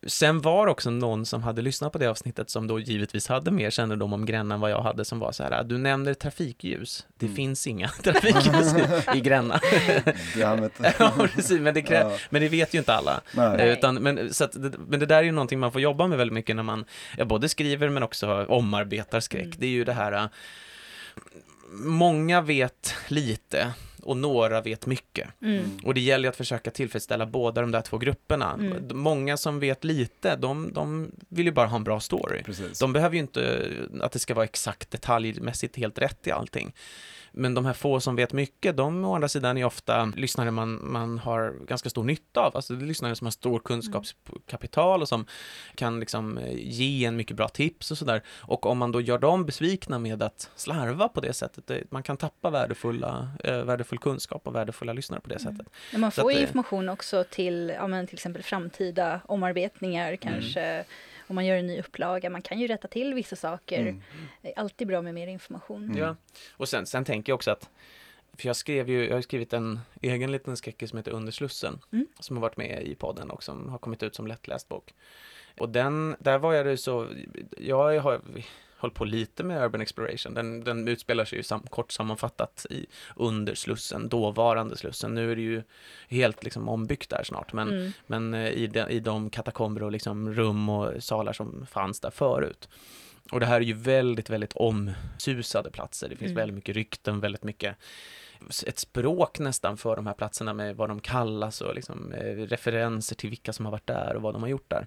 Sen var också någon som hade lyssnat på det avsnittet som då givetvis hade mer kännedom om Gränna än vad jag hade som var så här, du nämner trafikljus, det Mm. finns inga [LAUGHS] trafikljus i, i Gränna. [LAUGHS] [LAUGHS] Ja, precis, men det, krä- Ja. men det vet ju inte alla. Nej. Eh. Utan, men, så att, det- men det där är ju någonting man får jobba med väldigt mycket när man ja, både skriver men också omarbetar skräck. Mm. Det är ju det här, äh, många vet lite och några vet mycket. Mm. Och det gäller att försöka tillfredsställa båda de där två grupperna. Mm. Många som vet lite, de, de vill ju bara ha en bra story. Precis. De behöver ju inte att det ska vara exakt detaljmässigt helt rätt i allting. Men de här få som vet mycket, de å andra sidan är ofta lyssnare man, man har ganska stor nytta av. Alltså det är lyssnare som har stor kunskapskapital och som kan liksom eh, ge en mycket bra tips och sådär. Och om man då gör dem besvikna med att slarva på det sättet, det, man kan tappa värdefulla, eh, värdefull kunskap och värdefulla lyssnare på det Mm. sättet. Men man får att det- information också till ja, men till exempel framtida omarbetningar kanske. Om man gör en ny upplaga, man kan ju rätta till vissa saker. Mm. Det är alltid bra med mer information. Mm. Ja, och sen, sen tänker jag också att för jag skrev ju, jag har skrivit en egen liten skräckis som heter Under Slussen, Mm. som har varit med i podden och som har kommit ut som lättläst bok. Och den, där var jag det så, jag har hållit på lite med Urban Exploration, den, den utspelar sig ju sam, kort sammanfattat i Under Slussen, dåvarande Slussen. Nu är det ju helt liksom ombyggt där snart, men Mm. men eh, i de, i de katakomber och liksom rum och salar som fanns där förut. Och det här är ju väldigt, väldigt omsusade platser. Det finns Mm. väldigt mycket rykten, väldigt mycket ett språk nästan för de här platserna med vad de kallas och liksom, eh, referenser till vilka som har varit där och vad de har gjort där.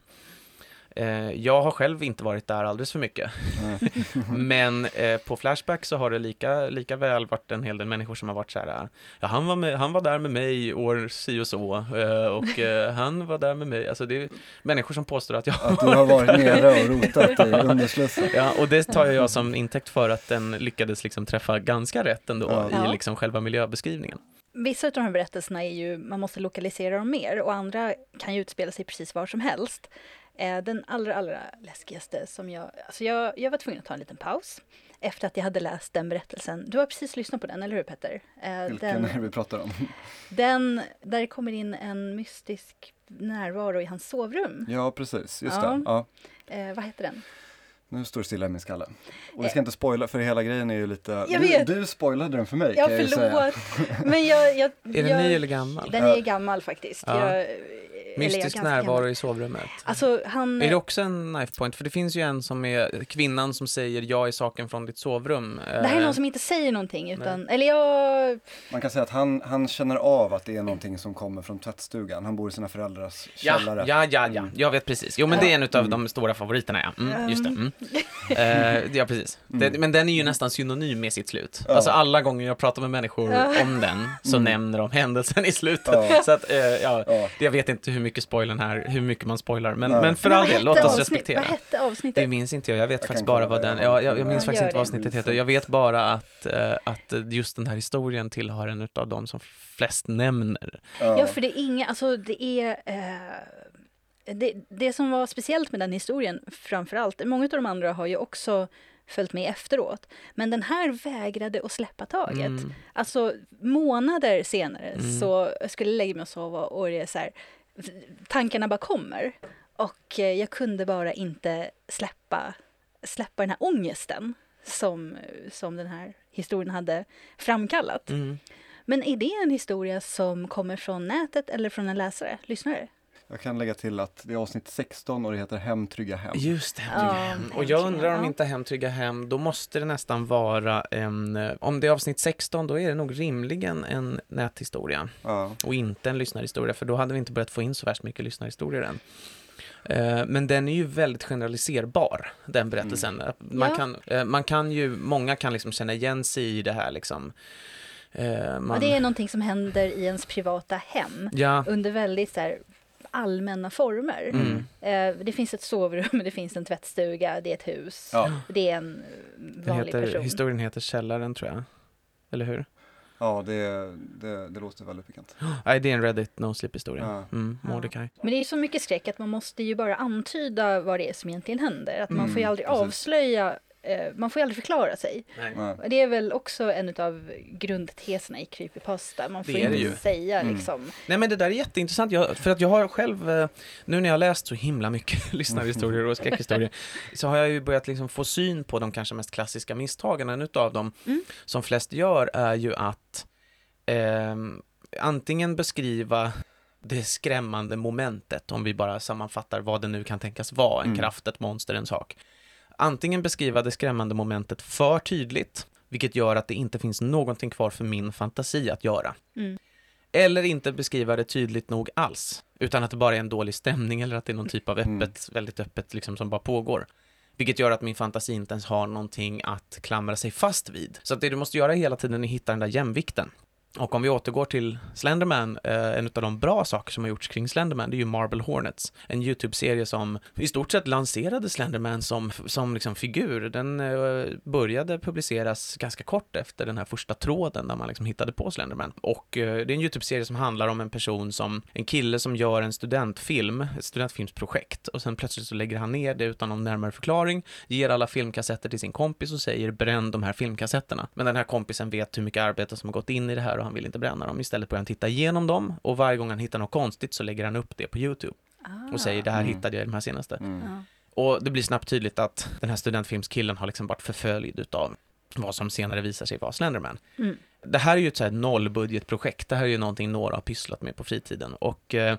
Eh, jag har själv inte varit där alldeles för mycket. [LAUGHS] [LAUGHS] Men eh, på Flashback så har det lika, lika väl varit en hel del människor som har varit så här, ja han var, med, han var där med mig år si och så eh, och [LAUGHS] eh, han var där med mig. Alltså det är människor som påstår att jag Att du har varit nere och rotat i underslussen. Ja, och det tar jag som intäkt för att den lyckades liksom träffa ganska rätt ändå. Ja. i liksom själva miljöbeskrivningen. Vissa av de här berättelserna är ju, man måste lokalisera dem mer och andra kan ju utspela sig precis var som helst. Eh, Den allra, allra läskigaste som jag, alltså jag, jag var tvungen att ta en liten paus efter att jag hade läst den berättelsen. Du har precis lyssnat på den, eller hur Petter? Eh, Vilken är Den, vi pratar om? [LAUGHS] den där det kommer in en mystisk närvaro i hans sovrum. Ja, precis. Just Ja. det. Ja. Eh, vad heter den? Nu står det stilla i min skalle. Och vi ska inte spoila, för hela grejen är ju lite... Jag du, vet. du spoilade den för mig Ja, kan jag ju säga. förlåt. Men jag, jag, [LAUGHS] Är den jag, ny eller gammal? Den är gammal faktiskt. Ja. Jag, Mystisk närvaro gammal. i sovrummet. Alltså han... Är det också en knife point? För det finns ju en som är kvinnan som säger jag är saken från ditt sovrum. Det här är Eh, någon som inte säger någonting utan, eller jag, Man kan säga att han, han känner av att det är någonting som kommer från tvättstugan. Han bor i sina föräldrars Ja, källare. ja, ja, ja, jag vet precis. Jo, men det är en av Mm. de stora favoriterna, ja. Mm, just det. Mm. Eh, ja, precis. Det, men den är ju nästan synonym med sitt slut. Ja. Alltså alla gånger jag pratar med människor Ja. om den så Mm. nämner de händelsen i slutet. Ja. Så att, eh, ja, Ja. jag vet inte hur mycket spoilern här, hur mycket man spoilar, men, men för all del, låt oss respektera. Vad hette avsnittet? Det minns inte jag, jag vet Jag faktiskt bara vad den, ja. ja, jag, jag minns faktiskt inte vad avsnittet heter. Jag vet bara att, eh, att just den här historien tillhör en av de som flest nämner. Ja. Ja, för det är inga, alltså det är... Det, det som var speciellt med den historien framför allt, många av de andra har ju också följt med efteråt, men den här vägrade att släppa taget. Mm. Alltså månader senare Mm. så jag skulle lägga mig och sova och det är så här, tankarna bara kommer. Och eh, jag kunde bara inte släppa, släppa den här ångesten som, som den här historien hade framkallat. Mm. Men är det en historia som kommer från nätet eller från en läsare, lyssnare? Jag kan lägga till att det är avsnitt 16 och det heter Hem, trygga hem. Just det, Ja, Hem, hem. Och jag Hem, undrar om inte Hem, trygga hem, då måste det nästan vara en, eh, om det är avsnitt 16, då är det nog rimligen en näthistoria Ja. och inte en lyssnarhistoria, för då hade vi inte börjat få in så värst mycket lyssnarhistorier än. Eh, Men den är ju väldigt generaliserbar, den berättelsen. Man, Ja. kan, eh, man kan ju, många kan liksom känna igen sig i det här liksom. Man, Och det är någonting som händer i ens privata hem Ja, under väldigt så här, allmänna former. mm. Eh, det finns ett sovrum, [LAUGHS] det finns en tvättstuga, det är ett hus, Ja. det är en eh, vanlig heter, person. historien heter Källaren tror jag. Eller hur? Ja, det, det, det låter väldigt pikant. [GASPS] Nej, det är en Reddit No Sleep-historia. Ja. Mm, Ja. Mordecai. Men det är så mycket skräck att man måste ju bara antyda vad det är som egentligen händer. Att man Mm, får ju aldrig precis. avslöja, man får ju aldrig förklara sig. Nej. Det är väl också en av grundteserna i Creepypasta. Man får Det är det inte ju. säga Mm. liksom. Nej men det där är jätteintressant, jag, för att jag har själv, eh, nu när jag har läst så himla mycket [LAUGHS] lyssnarhistorier och skräckhistorier, så har jag ju börjat liksom få syn på de kanske mest klassiska misstagen. En utav dem, Mm. som flest gör, är ju att ehm, antingen beskriva det skrämmande momentet, om vi bara sammanfattar vad det nu kan tänkas vara, en Mm. kraft, ett monster, en sak. Antingen beskriva det skrämmande momentet för tydligt, vilket gör att det inte finns någonting kvar för min fantasi att göra. Mm. Eller inte beskriva det tydligt nog alls, utan att det bara är en dålig stämning eller att det är någon typ av Mm. öppet, väldigt öppet liksom som bara pågår. Vilket gör att min fantasi inte ens har någonting att klamra sig fast vid. Så att det du måste göra hela tiden är att hitta den där jämvikten. Och om vi återgår till Slenderman, eh, en av de bra saker som har gjorts kring Slenderman, det är ju Marble Hornets. En YouTube-serie som i stort sett lanserade Slenderman som, som liksom figur. Den eh, började publiceras ganska kort efter den här första tråden där man liksom hittade på Slenderman. Och eh, det är en YouTube-serie som handlar om en person som, en kille som gör en studentfilm, ett studentfilmsprojekt, och sen plötsligt så lägger han ner det utan någon närmare förklaring, ger alla filmkassetter till sin kompis och säger bränn de här filmkassetterna. Men den här kompisen vet hur mycket arbete som har gått in i det här och han vill inte bränna dem. Istället börjar han titta igenom dem och varje gång han hittar något konstigt så lägger han upp det på YouTube Ah. och säger det här Mm. hittade jag i de här senaste. Mm. Ja. Och det blir snabbt tydligt att den här studentfilmskillen har liksom varit förföljd utav vad som senare visar sig vara Slenderman. Mm. Det här är ju ett så här nollbudgetprojekt. Det här är ju någonting några har pysslat med på fritiden. Och eh,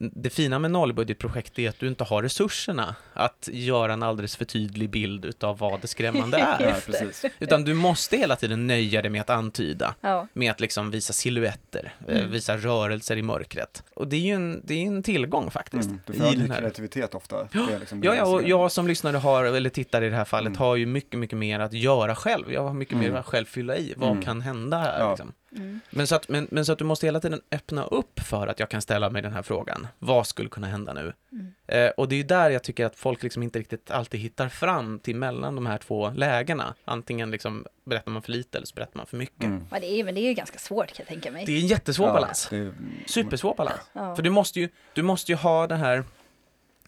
det fina med nollbudgetprojekt är att du inte har resurserna att göra en alldeles för tydlig bild utav vad det skrämmande [LAUGHS] Ja, är. Precis. Utan du måste hela tiden nöja dig med att antyda, Ja. med att liksom visa silhuetter, eh, Mm. visa rörelser i mörkret. Och det är ju en, det är en tillgång faktiskt. Mm. Du får här- kreativitet ofta. Liksom Ja, ja, och jag som lyssnare har, eller tittare i det här fallet, Mm. har ju mycket, mycket mer att göra själv. Jag har mycket Mm. mer att själv fylla i. Vad Mm. kan hända här? Ja. Liksom? Mm. Men, så att, men, men så att du måste hela tiden öppna upp för att jag kan ställa mig den här frågan. Vad skulle kunna hända nu? Mm. Eh, och det är ju där jag tycker att folk liksom inte riktigt alltid hittar fram till mellan de här två lägena. Antingen liksom berättar man för lite eller så berättar man för mycket. Mm. Ja, det är, men det är ju ganska svårt kan jag tänka mig. Det är en jättesvår Ja, balans. det är- Supersvår balans. Ja. För du måste ju, du måste ju ha den här,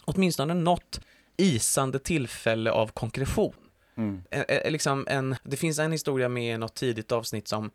åtminstone något isande tillfälle av konkretion. Mm. Eh, eh, liksom en, det finns en historia med något tidigt avsnitt som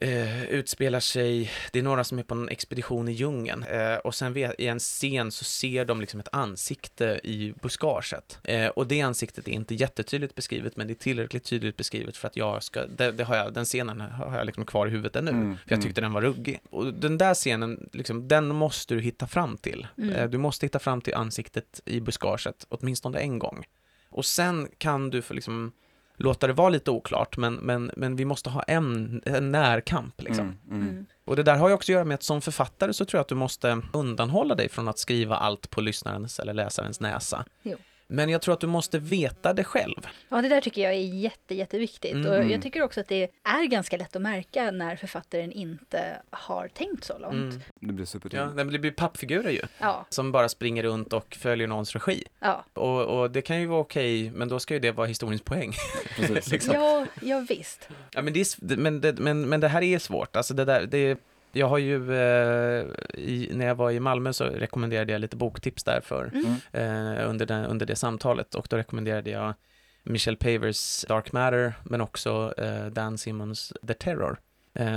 eh, utspelar sig, det är några som är på en expedition i djungeln eh, och sen i en scen så ser de liksom ett ansikte i buskaget. Eh, och det ansiktet är inte jättetydligt beskrivet men det är tillräckligt tydligt beskrivet för att jag ska, det, det har jag, den scenen har jag liksom kvar i huvudet ännu. Mm, För jag tyckte den var ruggig. Och den där scenen, liksom, den måste du hitta fram till. Mm. Eh, Du måste hitta fram till ansiktet i buskaget, åtminstone en gång. Och sen kan du för liksom låta det vara lite oklart, men, men, men vi måste ha en, en närkamp liksom. Mm, mm. Mm. Och det där har ju också att göra med att som författare så tror jag att du måste undanhålla dig från att skriva allt på lyssnarens eller läsarens näsa. Jo. Men jag tror att du måste veta det själv. Ja, det där tycker jag är jätte, jätteviktigt. Mm. Och jag tycker också att det är ganska lätt att märka när författaren inte har tänkt så långt. Mm. Det blir Ja, supertydligt. det blir pappfigurer ju, Ja, som bara springer runt och följer någons regi. ja. Och, och det kan ju vara okej, men då ska ju det vara historiens poäng. [LAUGHS] Liksom. Ja, ja visst. Ja, men det, är, men, det, men, men det här är svårt. Alltså det där, det, jag har ju, eh, i, när jag var i Malmö så rekommenderade jag lite boktips där för, Mm. eh, under, den, under det samtalet. Och då rekommenderade jag Michelle Pavers Dark Matter men också eh, Dan Simmons The Terror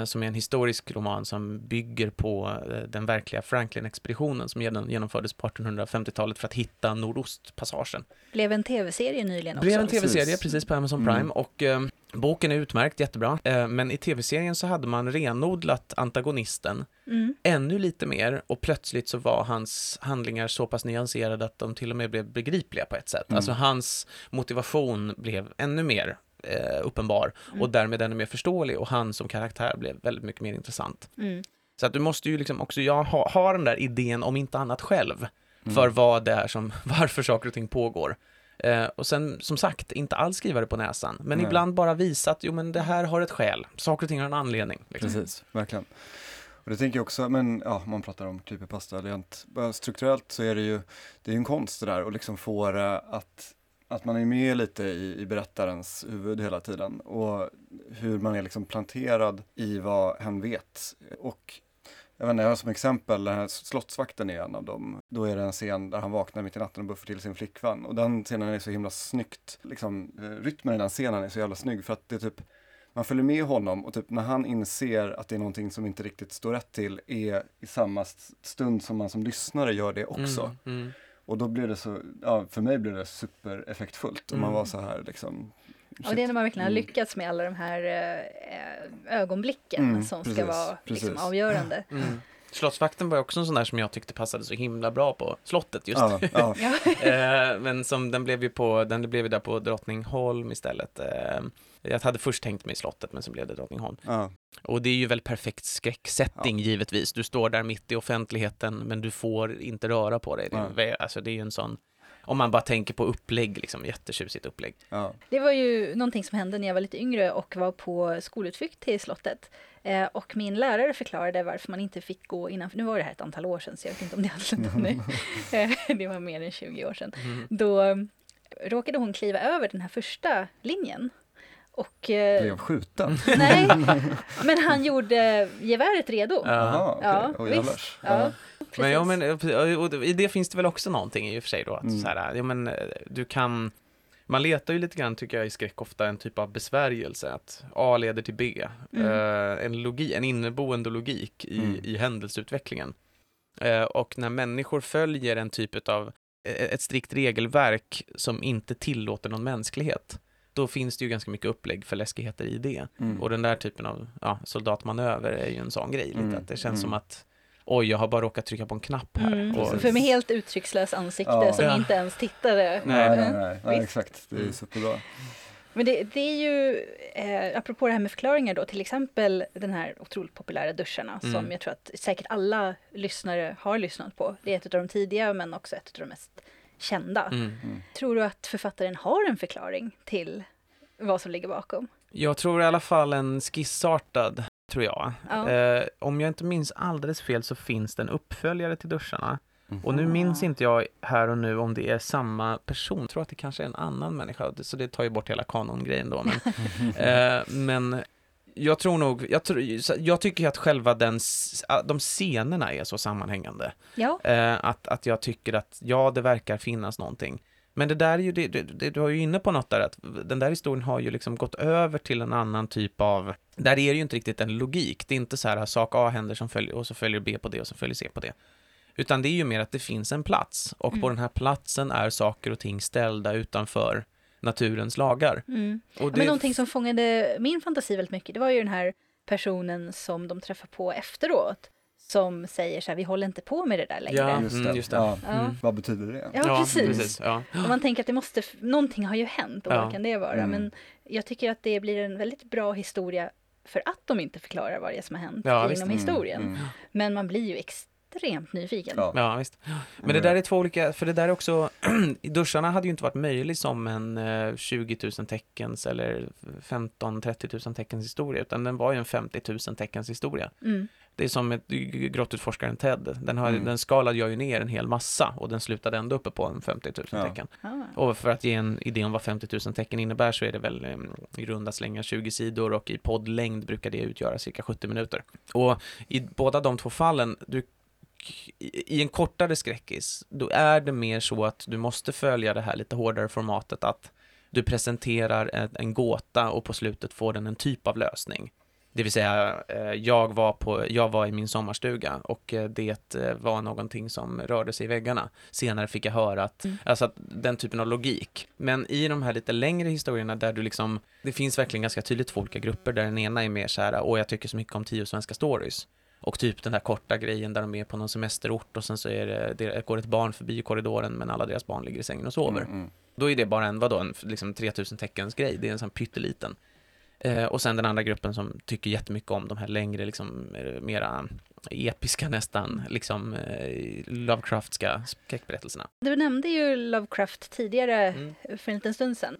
som är en historisk roman som bygger på eh, den verkliga Franklin-expeditionen som genom, genomfördes på 1850-talet för att hitta Nordostpassagen. Blev en tv-serie nyligen också. Blev en tv-serie Precis. på Amazon Mm. Prime och eh, boken är utmärkt, jättebra. Eh, men i tv-serien så hade man renodlat antagonisten Mm. ännu lite mer och plötsligt så var hans handlingar så pass nyanserade att de till och med blev begripliga på ett sätt. Mm. Alltså hans motivation blev ännu mer eh, uppenbar Mm. och därmed ännu mer förståelig och han som karaktär blev väldigt mycket mer intressant. Mm. Så att du måste ju liksom också, jag ha, ha den där idén om inte annat själv Mm. för vad det är som, [LAUGHS] varför saker och ting pågår. Eh, och sen, som sagt, inte alls skriva det på näsan, men Nej. ibland bara visa att jo, men det här har ett skäl. Saker och ting har en anledning. Liksom. Precis, verkligen. Och det tänker jag också, men ja, man pratar om creepypasta, rent bara strukturellt så är det ju, det är ju en konst det där och liksom få det att, att man är med lite i, i berättarens huvud hela tiden och hur man är liksom planterad i vad hen vet. Och jag vet inte, jag har som exempel, den här slottsvakten är en av dem. Då är det en scen där han vaknar mitt i natten och buffar till sin flickvän. Och den scenen är så himla snyggt, liksom eh, rytmen i den scenen är så jävla snygg för att det är typ man följer med honom och typ när han inser att det är någonting som inte riktigt står rätt till är i samma stund som man som lyssnare gör det också. Mm, mm. Och då blir det så, ja för mig blev det supereffektfullt och man Mm. var så här liksom Och det är när man verkligen har Mm. lyckats med alla de här eh, ögonblicken Mm, som precis, ska vara liksom, avgörande. Mm. Slottsvakten var också en sån där som jag tyckte passade så himla bra på slottet just. Ja, ja, Ja. [LAUGHS] Eh, men som den blev ju på, den blev ju där på Drottningholm istället. Jag hade först tänkt mig slottet men så blev det Drottningholm. ja, Och det är ju väl perfekt skräcksetting givetvis. Du står där mitt i offentligheten men du får inte röra på dig. Det är, Nej. ju- alltså det är ju en sån, om man bara tänker på upplägg, liksom jättetjusigt upplägg. ja. Det var ju någonting som hände när jag var lite yngre och var på skolutflykt till slottet. Eh, och min lärare förklarade varför man inte fick gå innanför, nu var det här ett antal år sedan så jag vet inte om det har slutat nu. [LAUGHS] Eh, det var mer än 20 år sedan. Mm. Då råkade hon kliva över den här första linjen. Och, eh, Blev skjuten. nej, [LAUGHS] men han gjorde geväret redo. Ja. Jaha, okej. Ja, Oj, visst. Ja, Men, ja, men eh, och i det finns det väl också någonting i och för sig då. Att Mm. så här, ja, men, eh, du kan, man letar ju lite grann tycker jag i skräck ofta en typ av besvärjelse. Att A leder till B. Mm. Eh, en, logi, en inneboende logik i, Mm. i händelseutvecklingen. Eh, och när människor följer en typ av ett strikt regelverk som inte tillåter någon mänsklighet. Då finns det ju ganska mycket upplägg för läskigheter i det. Mm. Och den där typen av ja, soldatmanöver är ju en sån grej. Lite. Mm, Att det känns mm. som att oj, jag har bara råkat trycka på en knapp här. Mm. Och, För med helt uttryckslöst ansikte Ja. som Ja. inte ens tittade. Nej, nej, Mm. nej, nej, Visst. exakt. Det är Mm. superbra. Men det, det är ju, eh, apropå det här med förklaringar då, till exempel den här otroligt populära duscharna Mm. som jag tror att säkert alla lyssnare har lyssnat på. Det är ett av de tidiga men också ett av de mest kända. mm. Tror du att författaren har en förklaring till vad som ligger bakom? Jag tror i alla fall en skissartad, tror jag. Ja. Eh, om jag inte minns alldeles fel så finns det en uppföljare till duscharna. Mm. Och nu Ah. minns inte jag här och nu om det är samma person. Jag tror att det kanske är en annan människa, så det tar ju bort hela kanongrejen då. Men, [LAUGHS] eh, men jag tror nog, jag, tror, jag tycker att själva den, de scenerna är så sammanhängande. Ja, Eh, att, att jag tycker att, ja, det verkar finnas någonting. Men det där är ju, det, det, du har ju inne på något där, att den där historien har ju liksom gått över till en annan typ av, där är det ju inte riktigt en logik. Det är inte så här, sak A händer som följer, och så följer B på det och så följer C på det. Utan det är ju mer att det finns en plats och Mm. på den här platsen är saker och ting ställda utanför naturens lagar. Mm. Och Ja, det, Men någonting som fångade min fantasi väldigt mycket, det var ju den här personen som de träffar på efteråt. Som säger så här, vi håller inte på med det där längre. Ja. Just Mm, det. just det. Ja. Ja. Mm. Vad betyder det? Ja, precis. Ja. Och man tänker att det måste, någonting har ju hänt och Ja. vad kan det vara? Mm. Men jag tycker att det blir en väldigt bra historia för att de inte förklarar vad det är som har hänt Ja, inom visst. Mm, historien. mm. Men man blir ju extremt nyfiken. Ja. Ja, visst. Men det där är två olika, för det där är också, [CLEARS THROAT] duscharna hade ju inte varit möjlig som en eh, 20 000 teckens eller 15-30 000 teckens historia, utan den var ju en 50 000 teckens historia. Mm. Det är som ett grottutforskaren Ted, den, har, Mm. den skalade jag ju ner en hel massa och den slutade ändå uppe på en 50 000 Ja. tecken. Ah. Och för att ge en idé om vad 50 000 tecken innebär så är det väl eh, i runda slängar 20 sidor och i poddlängd brukar det utgöra cirka 70 minuter. Och i båda de två fallen, du, i en kortare skräckis, då är det mer så att du måste följa det här lite hårdare formatet att du presenterar en, en gåta och på slutet får den en typ av lösning. Det vill säga, eh, jag var, på, jag var i min sommarstuga och eh, det eh, var någonting som rörde sig i väggarna. Senare fick jag höra att, Mm. alltså att den typen av logik. Men i de här lite längre historierna där du liksom, det finns verkligen ganska tydligt två olika grupper där den ena är mer så här, åh jag tycker så mycket om tio svenska stories. Och typ den där korta grejen där de är på någon semesterort och sen så är det, det går ett barn förbi i korridoren men alla deras barn ligger i sängen och sover. Mm, mm. Då är det bara en, vadå, en liksom 3000 teckens grej. Det är en sån pytteliten. Eh, och sen den andra gruppen som tycker jättemycket om de här längre, liksom eh, mera episka nästan, liksom eh, Lovecraftska skräckberättelserna. Du nämnde ju Lovecraft tidigare Mm. för en liten stund sedan.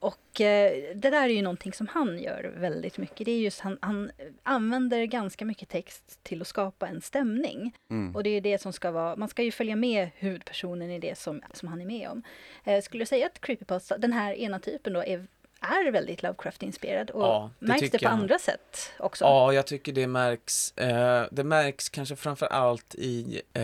Och eh, det där är ju någonting som han gör väldigt mycket. Det är just han, han använder ganska mycket text till att skapa en stämning. Mm. Och det är det som ska vara, man ska ju följa med huvudpersonen i det som, som han är med om. Eh, skulle jag säga att Creepypasta, den här ena typen då, är, är väldigt Lovecraft-inspirerad? Och Ja, det märks det på jag. andra sätt också? Ja, jag tycker det märks. Eh, det märks kanske framför allt i eh,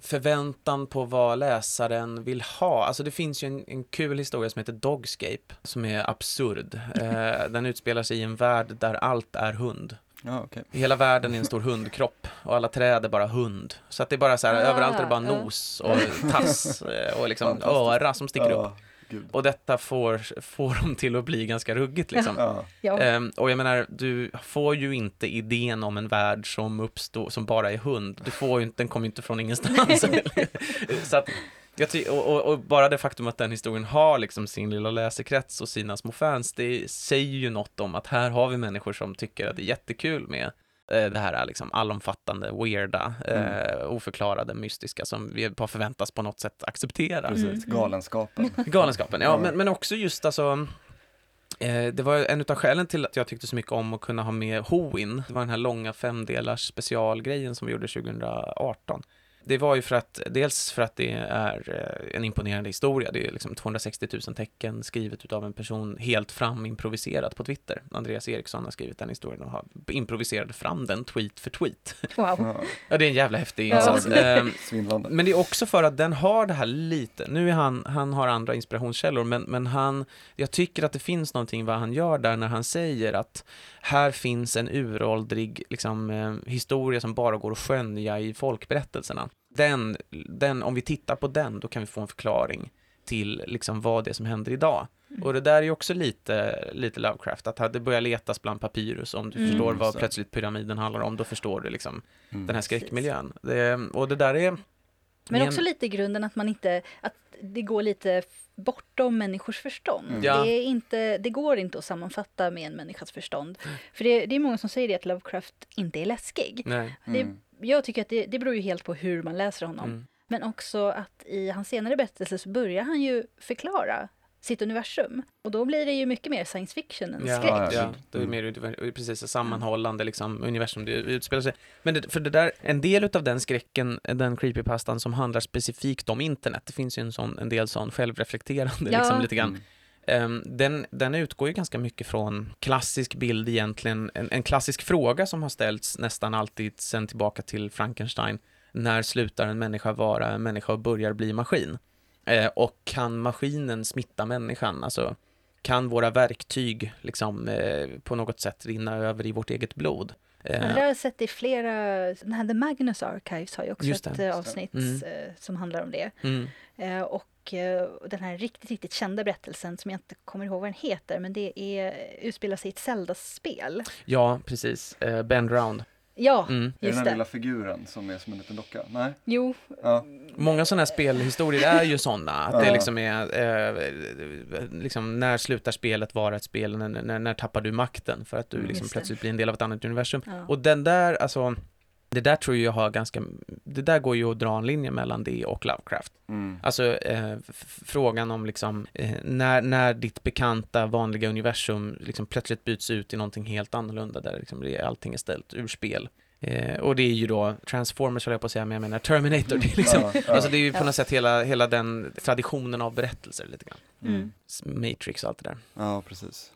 förväntan på vad läsaren vill ha. Alltså det finns ju en, en kul historia som heter Dogscape, som är absurd. [LAUGHS] Eh, den utspelar sig i en värld där allt är hund. Ja, okej. Hela världen är en stor hundkropp och alla träd är bara hund. Så att det är bara så här, Ah, överallt är det bara ja. nos och tass eh, och liksom öra som sticker upp. Gud. Och detta får, får dem till att bli ganska ruggigt liksom. Ja. Ja. Ehm, och jag menar, du får ju inte idén om en värld som uppstår, som bara är hund. Du får ju inte, den kommer ju inte från ingenstans. [LAUGHS] så att, jag ty- och, och, och bara det faktum att den historien har liksom sin lilla läsekrets och sina små fans, det säger ju något om att här har vi människor som tycker att det är jättekul med det här liksom allomfattande, weirda, eh, oförklarade, mystiska som vi bara förväntas på något sätt acceptera. Mm. Precis, galenskapen. [LAUGHS] Galenskapen, ja, Ja. men, men också just alltså eh, det var en av skälen till att jag tyckte så mycket om att kunna ha med Hoin. Det var den här långa femdelars specialgrejen som vi gjorde 2018. Det var ju för att, dels för att det är eh, en imponerande historia. Det är liksom 260 000 tecken skrivet utav en person helt fram improviserat på Twitter. Andreas Eriksson har skrivit den historien och har improviserat fram den tweet för tweet. Wow. Ja, [LAUGHS] Ja, det är en jävla häftig Ja. insats. [LAUGHS] Ehm, svindlande. men det är också för att den har det här lite, nu är han, han har andra inspirationskällor, men, men han, jag tycker att det finns någonting vad han gör där när han säger att här finns en uråldrig liksom, eh, historia som bara går att skönja i folkberättelserna. Den, den, om vi tittar på den, då kan vi få en förklaring till liksom vad det är som händer idag. Och det där är ju också lite, lite Lovecraft, att det börjar letas bland papyrus, om du Mm. förstår vad Så. plötsligt pyramiden handlar om, då förstår du liksom Mm. den här skräckmiljön. Det, och det där är... Men också lite i grunden att man inte, att det går lite bortom människors förstånd. Mm. Ja. Det, är inte, det går inte att sammanfatta med en människas förstånd. För det, det är många som säger det att Lovecraft inte är läskig. Nej. Det, Mm. Jag tycker att det, det beror ju helt på hur man läser honom. Mm. Men också att i hans senare berättelser så börjar han ju förklara sitt universum. Och då blir det ju mycket mer science fiction än Ja, skräck. Ja, ja, det är Mm. mer precis sammanhållande liksom, universum det utspelar sig. Men det, för det där, en del av den skräcken, den creepypastan som handlar specifikt om internet, det finns ju en, sån, en del sån självreflekterande Ja. liksom lite grann. Ehm, den, den utgår ju ganska mycket från klassisk bild egentligen, en, en klassisk fråga som har ställts nästan alltid sen tillbaka till Frankenstein. När slutar en människa vara en människa och börjar bli maskin? Eh, och kan maskinen smitta människan? Alltså, kan våra verktyg liksom eh, på något sätt rinna över i vårt eget blod? Eh, det har jag sett i flera, den här The Magnus Archives har ju också ett avsnitt mm. Eh, som handlar om det. Mm. Eh, och eh, den här riktigt, riktigt kända berättelsen som jag inte kommer ihåg vad den heter, men det är, utspelar sig i ett Zelda-spel. Ja, precis. Bend Round. Ja, mm. just det. Är den här lilla figuren som är som en liten docka? Nej? Jo. Ja. Många sådana här spelhistorier är ju sådana, att det liksom är, eh, liksom när slutar spelet vara ett spel, när, när, när tappar du makten för att du mm, liksom plötsligt blir en del av ett annat universum. Ja. Och den där, alltså, det där tror jag har ganska, det där går ju att dra en linje mellan det och Lovecraft. Mm. Alltså eh, frågan om liksom, eh, när, när ditt bekanta vanliga universum liksom plötsligt byts ut i någonting helt annorlunda där liksom allting är ställt ur spel. Eh, och det är ju då Transformers höll jag på att säga, men jag menar Terminator. Det är, liksom, ja, ja. Alltså det är ju på något sätt hela, hela den traditionen av berättelser lite grann. Mm. Matrix och allt det där. Ja, precis.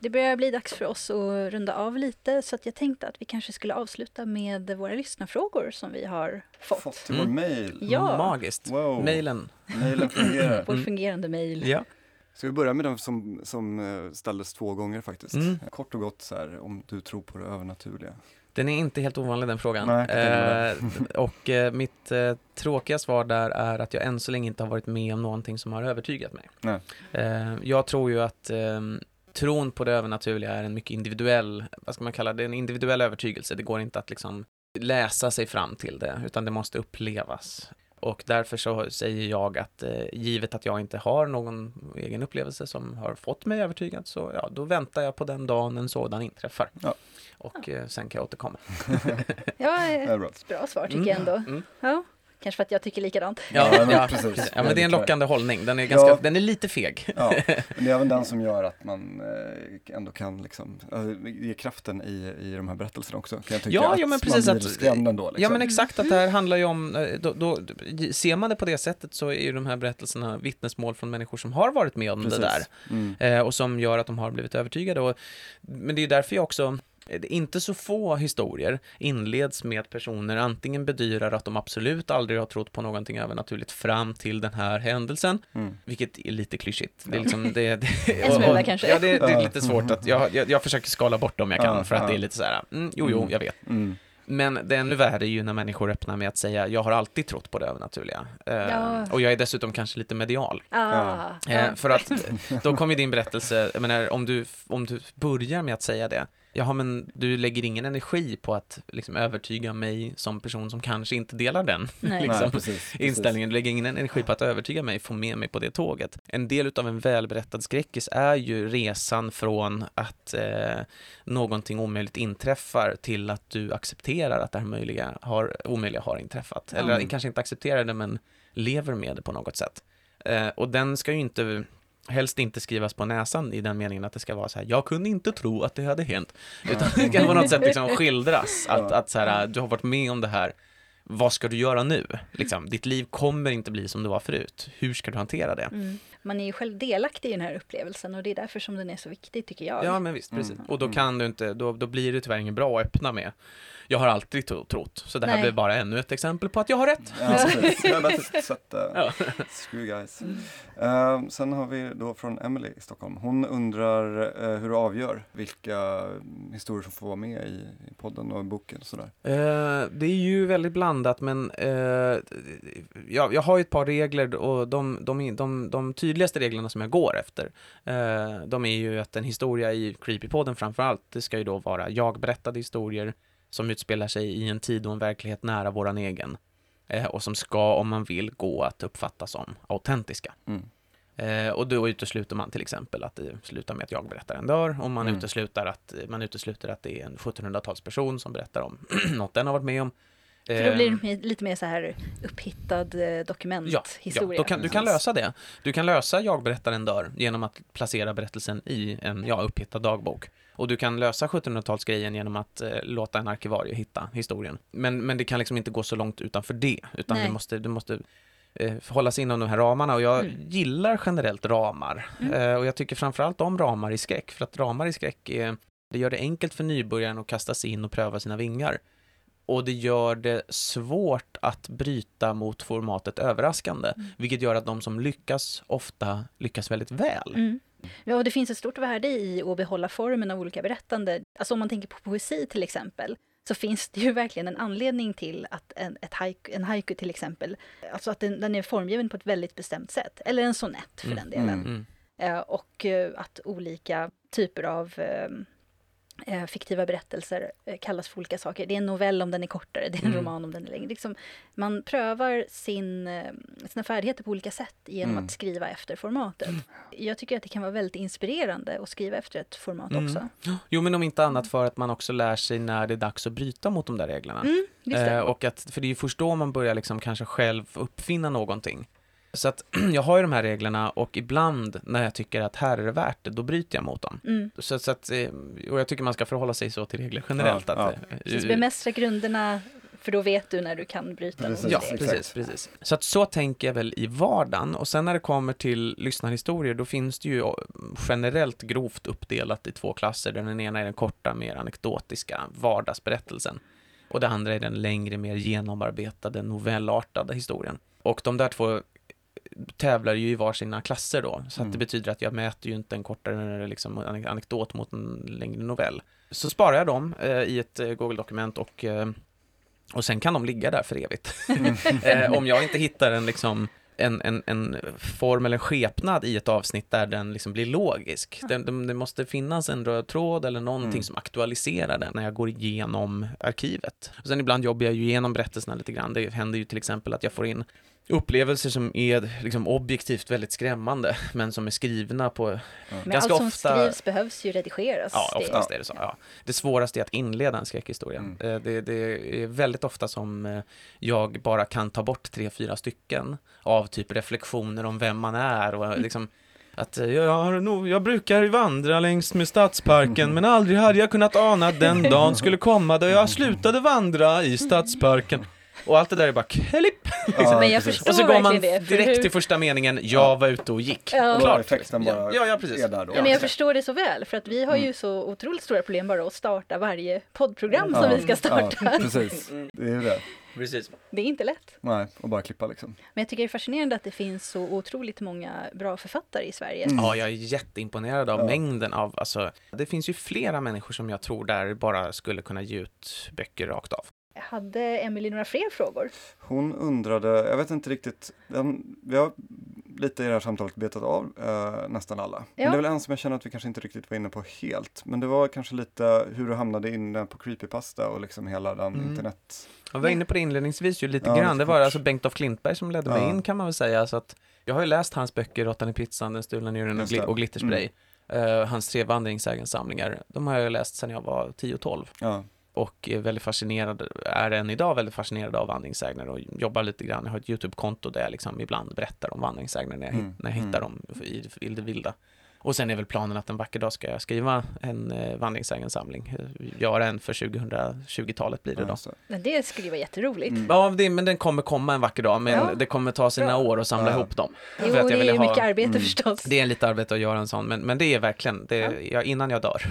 Det börjar bli dags för oss att runda av lite så att jag tänkte att vi kanske skulle avsluta med våra lyssnarfrågor som vi har fått. Fått till vår mm. mail? Ja. Magiskt. Wow. Mailen. Mailen fungerar. vår fungerande mail. Ja. Ska vi börja med den som, som eh, ställdes två gånger faktiskt? Mm. Kort och gott så här, om du tror på det övernaturliga. Den är inte helt ovanlig den frågan. Nej, eh, och eh, mitt eh, tråkiga svar där är att jag än så länge inte har varit med om någonting som har övertygat mig. Jag tror ju att ehm, tron på det övernaturliga är en mycket individuell, vad ska man kalla det, en individuell övertygelse. Det går inte att liksom läsa sig fram till det, utan det måste upplevas. Och därför så säger jag att eh, givet att jag inte har någon egen upplevelse som har fått mig övertygad så ja, då väntar jag på den dagen en sådan inträffar. Ja. Och eh, sen kan jag återkomma. [LAUGHS] [LAUGHS] ja, ett bra svar tycker jag ändå. Mm. mm. Ja. Kanske för att jag tycker likadant. Ja, ja, ja, precis. ja men det är en lockande hållning. Den är, ganska, ja. den är lite feg. Ja, [LAUGHS] men det är även den som gör att man eh, ändå kan liksom, ge kraften i, i de här berättelserna också. Kan jag tycka, ja, ja, men precis. Man blir skrämd ändå. Liksom. Ja, men exakt. Att det här handlar ju om, eh, då, då, ser man det på det sättet så är ju de här berättelserna vittnesmål från människor som har varit med om precis. det där. Mm. Eh, och som gör att de har blivit övertygade. Och, men det är ju därför jag också inte så få historier inleds med att personer antingen bedyrar att de absolut aldrig har trott på någonting övernaturligt fram till den här händelsen, mm. vilket är lite klyschigt. Det är liksom, det, det, [LAUGHS] en smula kanske. Ja, det, det, är lite svårt att, jag, jag, jag försöker skala bort det om jag kan, för att det är lite så här, mm, jo, jo, mm. jag vet. Mm. Men det är ännu värre är ju när människor öppnar med att säga jag har alltid trott på det övernaturliga. Eh, ja. Och jag är dessutom kanske lite medial. Ah, eh, för att då kommer din berättelse, jag menar om du, om du börjar med att säga det, Jaha, men du lägger ingen energi på att liksom, övertyga mig som person som kanske inte delar den [LAUGHS] liksom, Nej, precis, inställningen. Du lägger ingen energi på att övertyga mig, få med mig på det tåget. En del av en välberättad skräckis är ju resan från att eh, någonting omöjligt inträffar till att du accepterar att det här möjliga har, omöjliga har inträffat. Eller mm. kanske inte accepterar det, men lever med det på något sätt. Eh, och den ska ju inte helst inte skrivas på näsan i den meningen att det ska vara så här, jag kunde inte tro att det hade hänt. Utan det kan på något sätt liksom skildras, att, att så här, du har varit med om det här, vad ska du göra nu? Liksom, ditt liv kommer inte bli som det var förut. Hur ska du hantera det? Mm. Man är ju själv delaktig i den här upplevelsen och det är därför som den är så viktig tycker jag. Ja, men visst, precis. Mm. Och då kan du inte, då, då blir det tyvärr inget bra att öppna med jag har alltid trott. Så det här Nej. blir bara ännu ett exempel på att jag har rätt. Ja, [LAUGHS] screw guys. Mm. Uh, sen har vi då från Emily i Stockholm. Hon undrar uh, hur du avgör vilka historier som får vara med i, i podden och boken och sådär. Uh, det är ju väldigt blandat men jag, jag har ju ett par regler och de, de, de, de tydligaste reglerna som jag går efter de är ju att en historia i Creepypodden framförallt, det ska ju då vara jag berättade historier som utspelar sig i en tid och en verklighet nära våran egen eh, och som ska, om man vill, gå att uppfatta som autentiska. Mm. Eh, och då utesluter man till exempel att det slutar med att jag berättar en dör och man, mm. utesluter, att, man utesluter att det är en 1700-talsperson som berättar om [CLEARS THROAT] något den har varit med om. För då blir det lite mer så här upphittad dokumenthistoria. Ja, ja kan, du kan lösa det. Du kan lösa Jag berättar en dör genom att placera berättelsen i en ja, upphittad dagbok. Och du kan lösa 1700-talsgrejen genom att eh, låta en arkivarie hitta historien. Men, men det kan liksom inte gå så långt utanför det, utan Nej. du måste, du måste eh, hålla sig inom de här ramarna och jag mm. gillar generellt ramar. Mm. Eh, och jag tycker framförallt om ramar i skräck, för att ramar i skräck är, det gör det enkelt för nybörjaren att kasta sig in och pröva sina vingar. Och det gör det svårt att bryta mot formatet överraskande, Mm. vilket gör att de som lyckas ofta lyckas väldigt väl. Mm. Ja, och det finns ett stort värde i att behålla formen av olika berättande. Alltså om man tänker på poesi till exempel, så finns det ju verkligen en anledning till att en, ett haiku, en haiku till exempel, alltså att den, den är formgiven på ett väldigt bestämt sätt. Eller en sonett för Mm. den delen. Mm. Mm. Eh, och eh, att olika typer av eh, fiktiva berättelser eh, kallas för olika saker. Det är en novell om den är kortare, det är en Mm. roman om den är längre. Liksom, man prövar sin, eh, sina färdigheter på olika sätt genom Mm. att skriva efter formatet. Jag tycker att det kan vara väldigt inspirerande att skriva efter ett format Mm. också. Jo, men om inte annat för att man också lär sig när det är dags att bryta mot de där reglerna. Mm. Eh, och att, för det är ju först då man börjar liksom kanske själv uppfinna någonting. Så att [CLEARS THROAT] jag har ju de här reglerna och ibland när jag tycker att här är det värt det, då bryter jag mot dem. Mm. Så, så att, eh, och jag tycker man ska förhålla sig så till regler generellt. Ja, att, ja. eh, Precis, bemästra grunderna, för då vet du när du kan bryta mot Precis, Ja, exakt. precis, precis. Så att så tänker jag väl i vardagen och sen när det kommer till lyssnarhistorier då finns det ju eh, generellt grovt uppdelat i två klasser den ena är den korta, mer anekdotiska vardagsberättelsen och det andra är den längre, mer genomarbetade, novellartade historien. Och de där två tävlar ju i varsina klasser då, så att Mm. det betyder att jag mäter ju inte en kortare liksom, anek- anekdot mot en längre novell. Så sparar jag dem eh, i ett eh, Google-dokument och eh, och sen kan de ligga där för evigt. [LAUGHS] eh, om jag inte hittar en, liksom, en, en, en form eller en skepnad i ett avsnitt där den liksom blir logisk. Det, det, det måste finnas en röd tråd eller någonting Mm. som aktualiserar den när jag går igenom arkivet. Och sen ibland jobbar jag ju igenom berättelserna lite grann. Det händer ju till exempel att jag får in upplevelser som är liksom objektivt väldigt skrämmande, men som är skrivna på Men ganska allt som ofta- skrivs behövs ju redigeras. Ja, Det- oftast är det så. Ja. Det svåraste är att inleda en skräckhistoria. Mm. Eh, Det, det är väldigt ofta som eh, jag bara kan ta bort tre, fyra stycken av typ reflektioner om vem man är och liksom att eh, jag, nog, jag brukar vandra längs med stadsparken men aldrig hade jag kunnat ana att den dagen skulle komma då jag slutade vandra i stadsparken. Och allt det där är bara klipp! Ja, [LAUGHS] Men jag förstår Och så går man det, direkt hur- till första meningen, jag var ute och gick. Ja. Och Klart. effekten bara Ja, ja, precis. är där då. Ja, men jag förstår det så väl, för att vi har ju Mm. så otroligt stora problem bara att starta varje poddprogram som Ja, vi ska starta. Ja, [LAUGHS] precis. Det är ju det. Precis. Det är inte lätt. Nej, och bara klippa liksom. Men jag tycker det är fascinerande att det finns så otroligt många bra författare i Sverige. Mm. Ja, jag är jätteimponerad av Ja. mängden av, alltså, det finns ju flera människor som jag tror där bara skulle kunna ge ut böcker rakt av. Hade Emily några fler frågor? Hon undrade, jag vet inte riktigt, den, vi har lite i det här samtalet betat av eh, nästan alla. Men Ja. det är väl en som jag känner att vi kanske inte riktigt var inne på helt. Men det var kanske lite hur du hamnade inne på creepypasta och liksom hela den Mm. internet... Jag var inne på det inledningsvis ju lite Ja, grann. Det var alltså Bengt af Klintberg som ledde mig Ja. in kan man väl säga. Så att jag har ju läst hans böcker Råttan i pizzan, Den stulna njuren och. Mm. och Glitterspray. Eh, hans tre vandringssägensamlingar. De har jag läst sedan jag var 10-12 Ja, och är väldigt fascinerad, är än idag väldigt fascinerad av vandringssägner och jobbar lite grann. Jag har ett YouTube-konto där jag liksom ibland berättar om vandringssägner när jag, Mm, när jag hittar mm. dem i, i det vilda. Och sen är väl planen att en vacker dag ska jag skriva en eh, vandringssägensamling. Eh, Göra en för 2020-talet blir det då. Men det skulle ju vara jätteroligt. Mm. Ja, det, men den kommer komma en vacker dag, men Ja, det kommer ta sina bra. år att samla Ja. ihop dem. Jo, För att jag det är ju ha- mycket arbete Mm. förstås. Det är lite arbete att göra en sån, men, men det är verkligen, det, Ja. ja, innan jag dör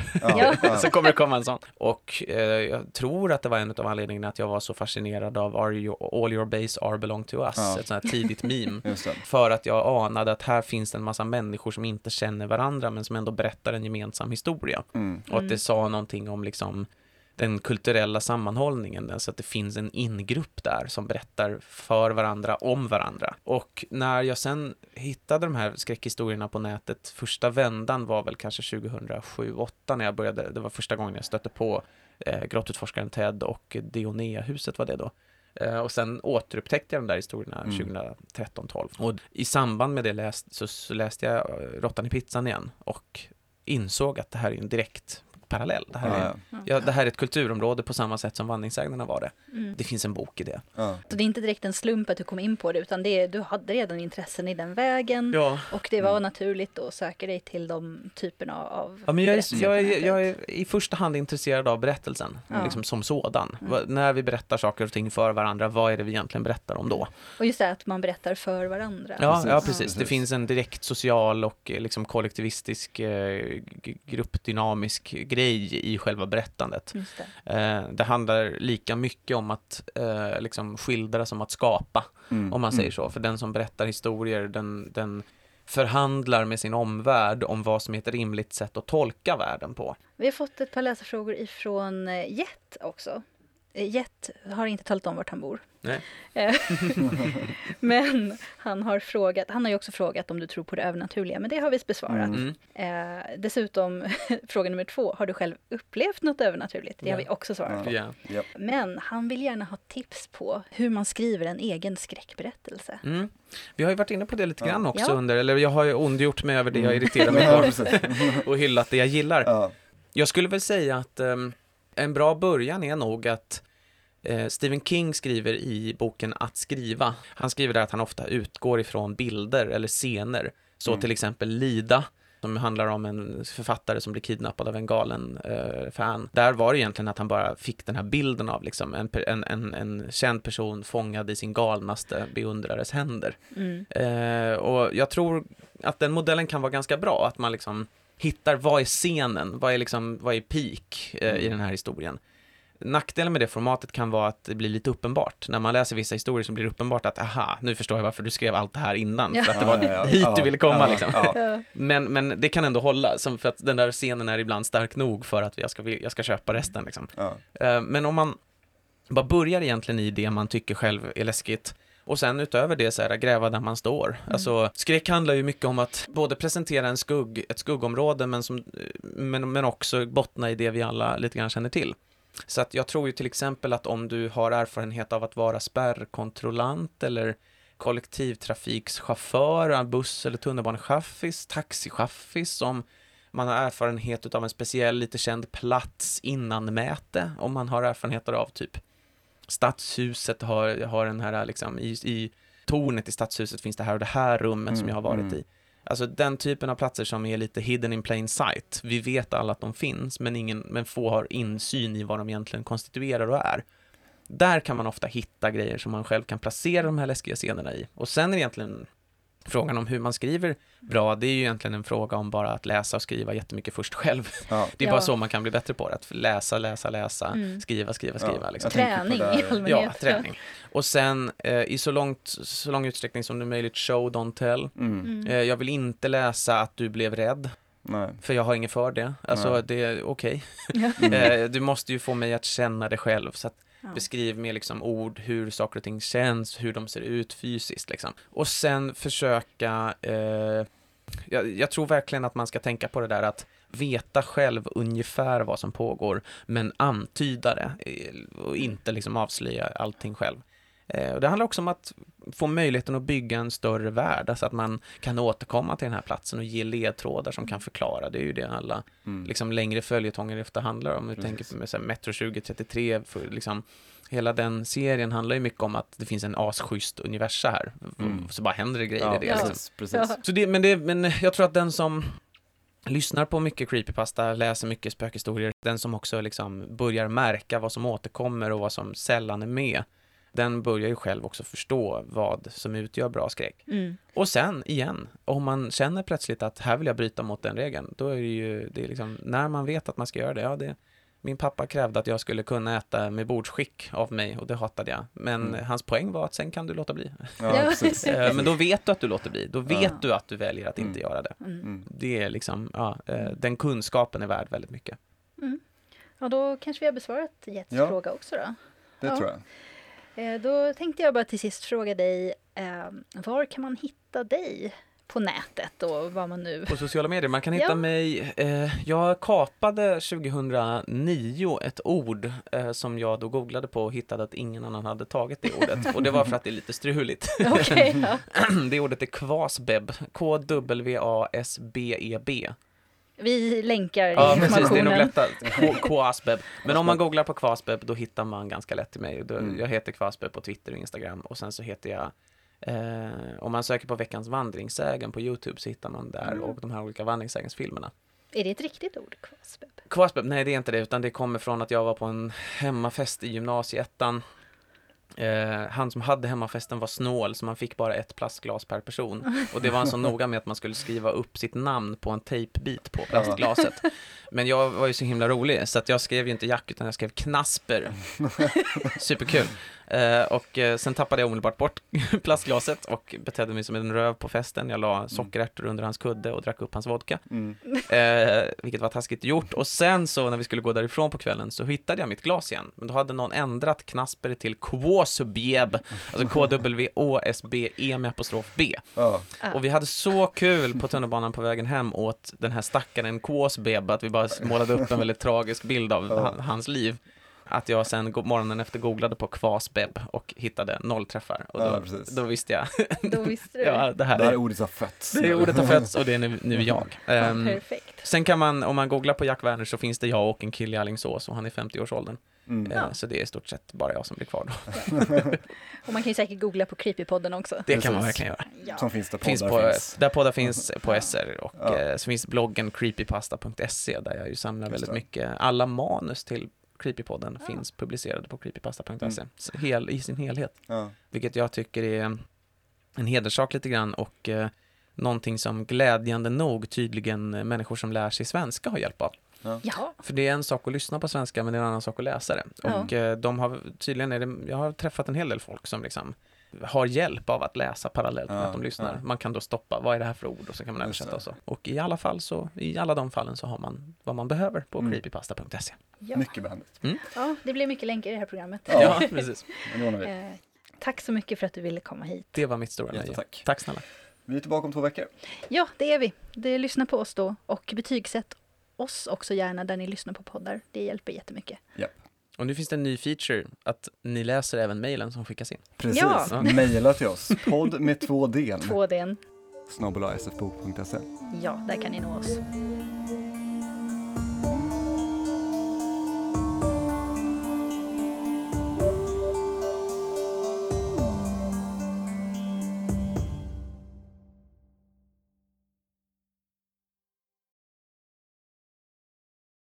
[LAUGHS] så kommer det komma en sån. Och eh, jag tror att det var en av anledningarna att jag var så fascinerad av Are you, All Your Base Are Belong To Us, Ja. ett sånt här tidigt meme. [LAUGHS] För att jag anade att här finns det en massa människor som inte känner varandra men som ändå berättar en gemensam historia. Mm. Och att Mm. det sa någonting om liksom den kulturella sammanhållningen, så att det finns en ingrupp där som berättar för varandra om varandra. Och när jag sen hittade de här skräckhistorierna på nätet, första vändan var väl kanske 2007-2008 när jag började, det var första gången jag stötte på eh, Grottutforskaren Ted och Dioneahuset var det då. Eh, och sen återupptäckte jag de där historierna Mm. 2013-12. Och i samband med det läst, så, så läste jag eh, Råttan i pizzan igen och insåg att det här är en direkt parallell. Det här, är, ja. ja, det här är ett kulturområde på samma sätt som vandringsägarna var det. Mm. Det finns en bok i det. Ja. Så det är inte direkt en slump att du kom in på det, utan det är, du hade redan intressen i den vägen. Ja, Och det var Mm. naturligt att söka dig till de typerna av ja men jag är, jag, är, jag är i första hand intresserad av berättelsen, liksom som sådan. Mm. När vi berättar saker och ting för varandra, vad är det vi egentligen berättar om då? Och just det att man berättar för varandra. Ja, Precis, ja precis. Det finns en direkt social och eh, liksom kollektivistisk, eh, gruppdynamisk grej grej i själva berättandet. Just det. Eh, det handlar lika mycket om att eh, liksom skildra som att skapa, Mm. om man säger Mm. så. För den som berättar historier, den, den förhandlar med sin omvärld om vad som är ett rimligt sätt att tolka världen på. Vi har fått ett par läsarfrågor ifrån eh, Jet också. Eh, Jet har inte talat om vart han bor. Nej. Eh, [LAUGHS] Men han har frågat, han har ju också frågat om du tror på det övernaturliga, men det har vi besvarat. Mm. Eh, dessutom, [LAUGHS] fråga nummer två, har du själv upplevt något övernaturligt? Det har vi också svarat på. Ja. Japp. Men han vill gärna ha tips på hur man skriver en egen skräckberättelse. Mm. Vi har ju varit inne på det lite Ja. grann också Ja. under, eller jag har ju ondgjort mig över det jag Mm. irriterar [LAUGHS] mig på och hyllat det jag gillar. Ja. Jag skulle väl säga att ehm, en bra början är nog att Stephen King skriver i boken Att skriva. Han skriver där att han ofta utgår ifrån bilder eller scener. Så Mm. till exempel Lida, som handlar om en författare som blir kidnappad av en galen eh, fan. Där var det egentligen att han bara fick den här bilden av liksom en, en, en, en känd person fångad i sin galnaste beundrares händer. Mm. Eh, och jag tror att den modellen kan vara ganska bra, att man liksom hittar vad är scenen, vad är liksom, vad är peak eh, i den här historien. Nackdelen med det formatet kan vara att det blir lite uppenbart. När man läser vissa historier så blir det uppenbart att, aha, nu förstår jag varför du skrev allt det här innan. Ja. För att det var Ja, ja, ja. hit du ville komma ja, liksom. Men, men det kan ändå hålla, som för att den där scenen är ibland stark nog för att jag ska, jag ska köpa resten liksom. Ja. Eh, Men om man bara börjar egentligen i det man tycker själv är läskigt och sen utöver det så är det gräva där man står. Alltså skräck handlar ju mycket om att både presentera en skugg, ett skuggområde men, som, men, men också bottna i det vi alla lite grann känner till. Så att jag tror ju till exempel att om du har erfarenhet av att vara spärrkontrollant eller kollektivtrafikschaufför, buss eller tunnelbanechaffis, taxichaffis, om man har erfarenhet av en speciell, lite känd plats innan mäte, om man har erfarenheter av typ Stadshuset har, har den här liksom i, i tornet i Stadshuset finns det här och det här rummet som Mm, jag har varit mm. i. Alltså den typen av platser som är lite hidden in plain sight. Vi vet alla att de finns, men, ingen, men få har insyn i vad de egentligen konstituerar och är. Där kan man ofta hitta grejer som man själv kan placera de här läskiga scenerna i. Och sen är det egentligen frågan om hur man skriver bra, det är ju egentligen en fråga om bara att läsa och skriva jättemycket först själv. Ja. [LAUGHS] Det är Ja. bara så man kan bli bättre på det, att läsa, läsa, läsa, Mm. skriva, skriva, skriva. Ja, Liksom. tänker på Träning i allmänhet. Ja, träning. Och sen eh, i så, långt, så lång utsträckning som det är möjligt, show, don't tell. Mm. Mm. Eh, jag vill inte läsa att du blev rädd, Nej. för jag har inget för det. Alltså, Nej. det är okej. Ja. [LAUGHS] Mm. Eh, du måste ju få mig att känna det själv, så att Ja. beskriv med liksom ord hur saker och ting känns, hur de ser ut fysiskt liksom. Och sen försöka, eh, jag, jag tror verkligen att man ska tänka på det där att veta själv ungefär vad som pågår, men antyda det eh, och inte liksom avslöja allting själv. Eh, och det handlar också om att få möjligheten att bygga en större värld, alltså att man kan återkomma till den här platsen och ge ledtrådar som kan förklara. Det är ju det alla Mm. liksom längre följetonger efter handlar om. Precis. tänker på med så här Metro 2033, för liksom, hela den serien handlar ju mycket om att det finns en asschysst universa här. Mm. Så bara händer det grejer Ja, i det. Liksom. precis. precis. Så det, men, det, men jag tror att den som lyssnar på mycket creepypasta, läser mycket spökhistorier, den som också liksom börjar märka vad som återkommer och vad som sällan är med, den börjar ju själv också förstå vad som utgör bra skräck. Mm. Och sen igen, om man känner plötsligt att här vill jag bryta mot den regeln, då är det ju, det är liksom, när man vet att man ska göra det, ja det, min pappa krävde att jag skulle kunna äta med bordsskick av mig och det hatade jag. Men Mm. hans poäng var att sen kan du låta bli. Ja. Eh, Men då vet du att du låter bli, då vet Ja. du att du väljer att inte Mm. göra det. Mm. Mm. Det är liksom, ja, eh, den kunskapen är värd väldigt mycket. Ja, då kanske vi har besvarat Jets Ja. fråga också då. Det Ja. tror jag. Eh, Då tänkte jag bara till sist fråga dig, eh, var kan man hitta dig på nätet och vad man nu... På sociala medier, man kan hitta Ja. mig, eh, jag kapade 2009 ett ord eh, som jag då googlade på och hittade att ingen annan hade tagit det ordet. Och det var för att det är lite struligt. [LAUGHS] [CLEARS THROAT] Okej, ja. det ordet är kvasbeb, K-W-A-S-B-E-B. Vi länkar Ja, precis, det är nog informationen. [LAUGHS] K- Kvasbeb. Men om man googlar på Kvasbeb, då hittar man ganska lätt till mig. Mm. Jag heter Kvasbeb på Twitter och Instagram och sen så heter jag Eh, om man söker på veckans vandringssägen på Youtube så hittar man där Mm. och de här olika vandringssägensfilmerna. Är det ett riktigt ord, kvasbeb? Kvasbeb, nej det är inte det, utan det kommer från att jag var på en hemmafest i gymnasieettan Eh, han som hade hemmafesten var snål så man fick bara ett plastglas per person. Och det var han så noga med att man skulle skriva upp sitt namn på en tejpbit på plastglaset. Men jag var ju så himla rolig så att jag skrev ju inte Jack utan jag skrev Knasper. [LAUGHS] Superkul. Eh, och eh, sen tappade jag omedelbart bort [LAUGHS] plastglaset och betedde mig som en röv på festen. Jag la sockerärtor under hans kudde och drack upp hans vodka. Mm. [LAUGHS] Eh, vilket var taskigt gjort. Och sen så när vi skulle gå därifrån på kvällen så hittade jag mitt glas igen. Men då hade någon ändrat knasper till Kvåsubjeb. Alltså K-W-Å-S-B-E med apostrof B. Ah. Och vi hade så kul på tunnelbanan på vägen hem åt den här stackaren Kvåsbeb att vi bara målade upp en väldigt tragisk bild av han- hans liv. Att jag sen go- morgonen efter googlade på Kvasbeb och hittade noll träffar. Och Ja, då, precis. då visste jag, [LAUGHS] Då visste du. ja det här Det här är, ordet har fötts. det är ordet har fötts och det är nu, nu [LAUGHS] jag. Ehm, Perfekt. Sen kan man, om man googlar på Jack Werner så finns det jag och en kille i Alingsås och han är 50-årsåldern. Mm. Eh, Ja. Så det är i stort sett bara jag som blir kvar då. [LAUGHS] Och man kan ju säkert googla på Creepypodden också. Det kan man Precis. verkligen göra. Ja. Som finns där Finns poddar på, finns. Där poddar finns på SR och Ja. eh, så finns bloggen creepypasta.se där jag ju samlar Just väldigt det. mycket. Alla manus till Creepypodden finns publicerade på creepypasta.se Mm. Hel, i sin helhet. Ja. Vilket jag tycker är en hederssak lite grann och eh, någonting som glädjande nog tydligen människor som lär sig svenska har hjälp av. Jaha. För det är en sak att lyssna på svenska men det är en annan sak att läsa det. Ja. Och eh, de har tydligen, är det, jag har träffat en hel del folk som liksom har hjälp av att läsa parallellt med Ja, att de lyssnar. ja. Man kan då stoppa, vad är det här för ord? Och så kan man översätta och så. Och i alla fall så, i alla de fallen så har man vad man behöver på Mm. creepypasta.se. Ja. Mycket behändigt. ja, det blir mycket länkar i det här programmet. Ja. Ja, [LAUGHS] precis. Eh, tack så mycket för att du ville komma hit. Det var mitt stora nöje. Tack snälla. Vi är tillbaka om två veckor. Ja, det är vi. Det, lyssna på oss då och betygsätt oss också gärna där ni lyssnar på poddar. Det hjälper jättemycket. Och nu finns det en ny feature, att ni läser även mejlen som skickas in. Precis. Ja. Mejla till oss. Podd med två D. Två den. snabel-a sfbok.se. Ja, där kan ni nå oss.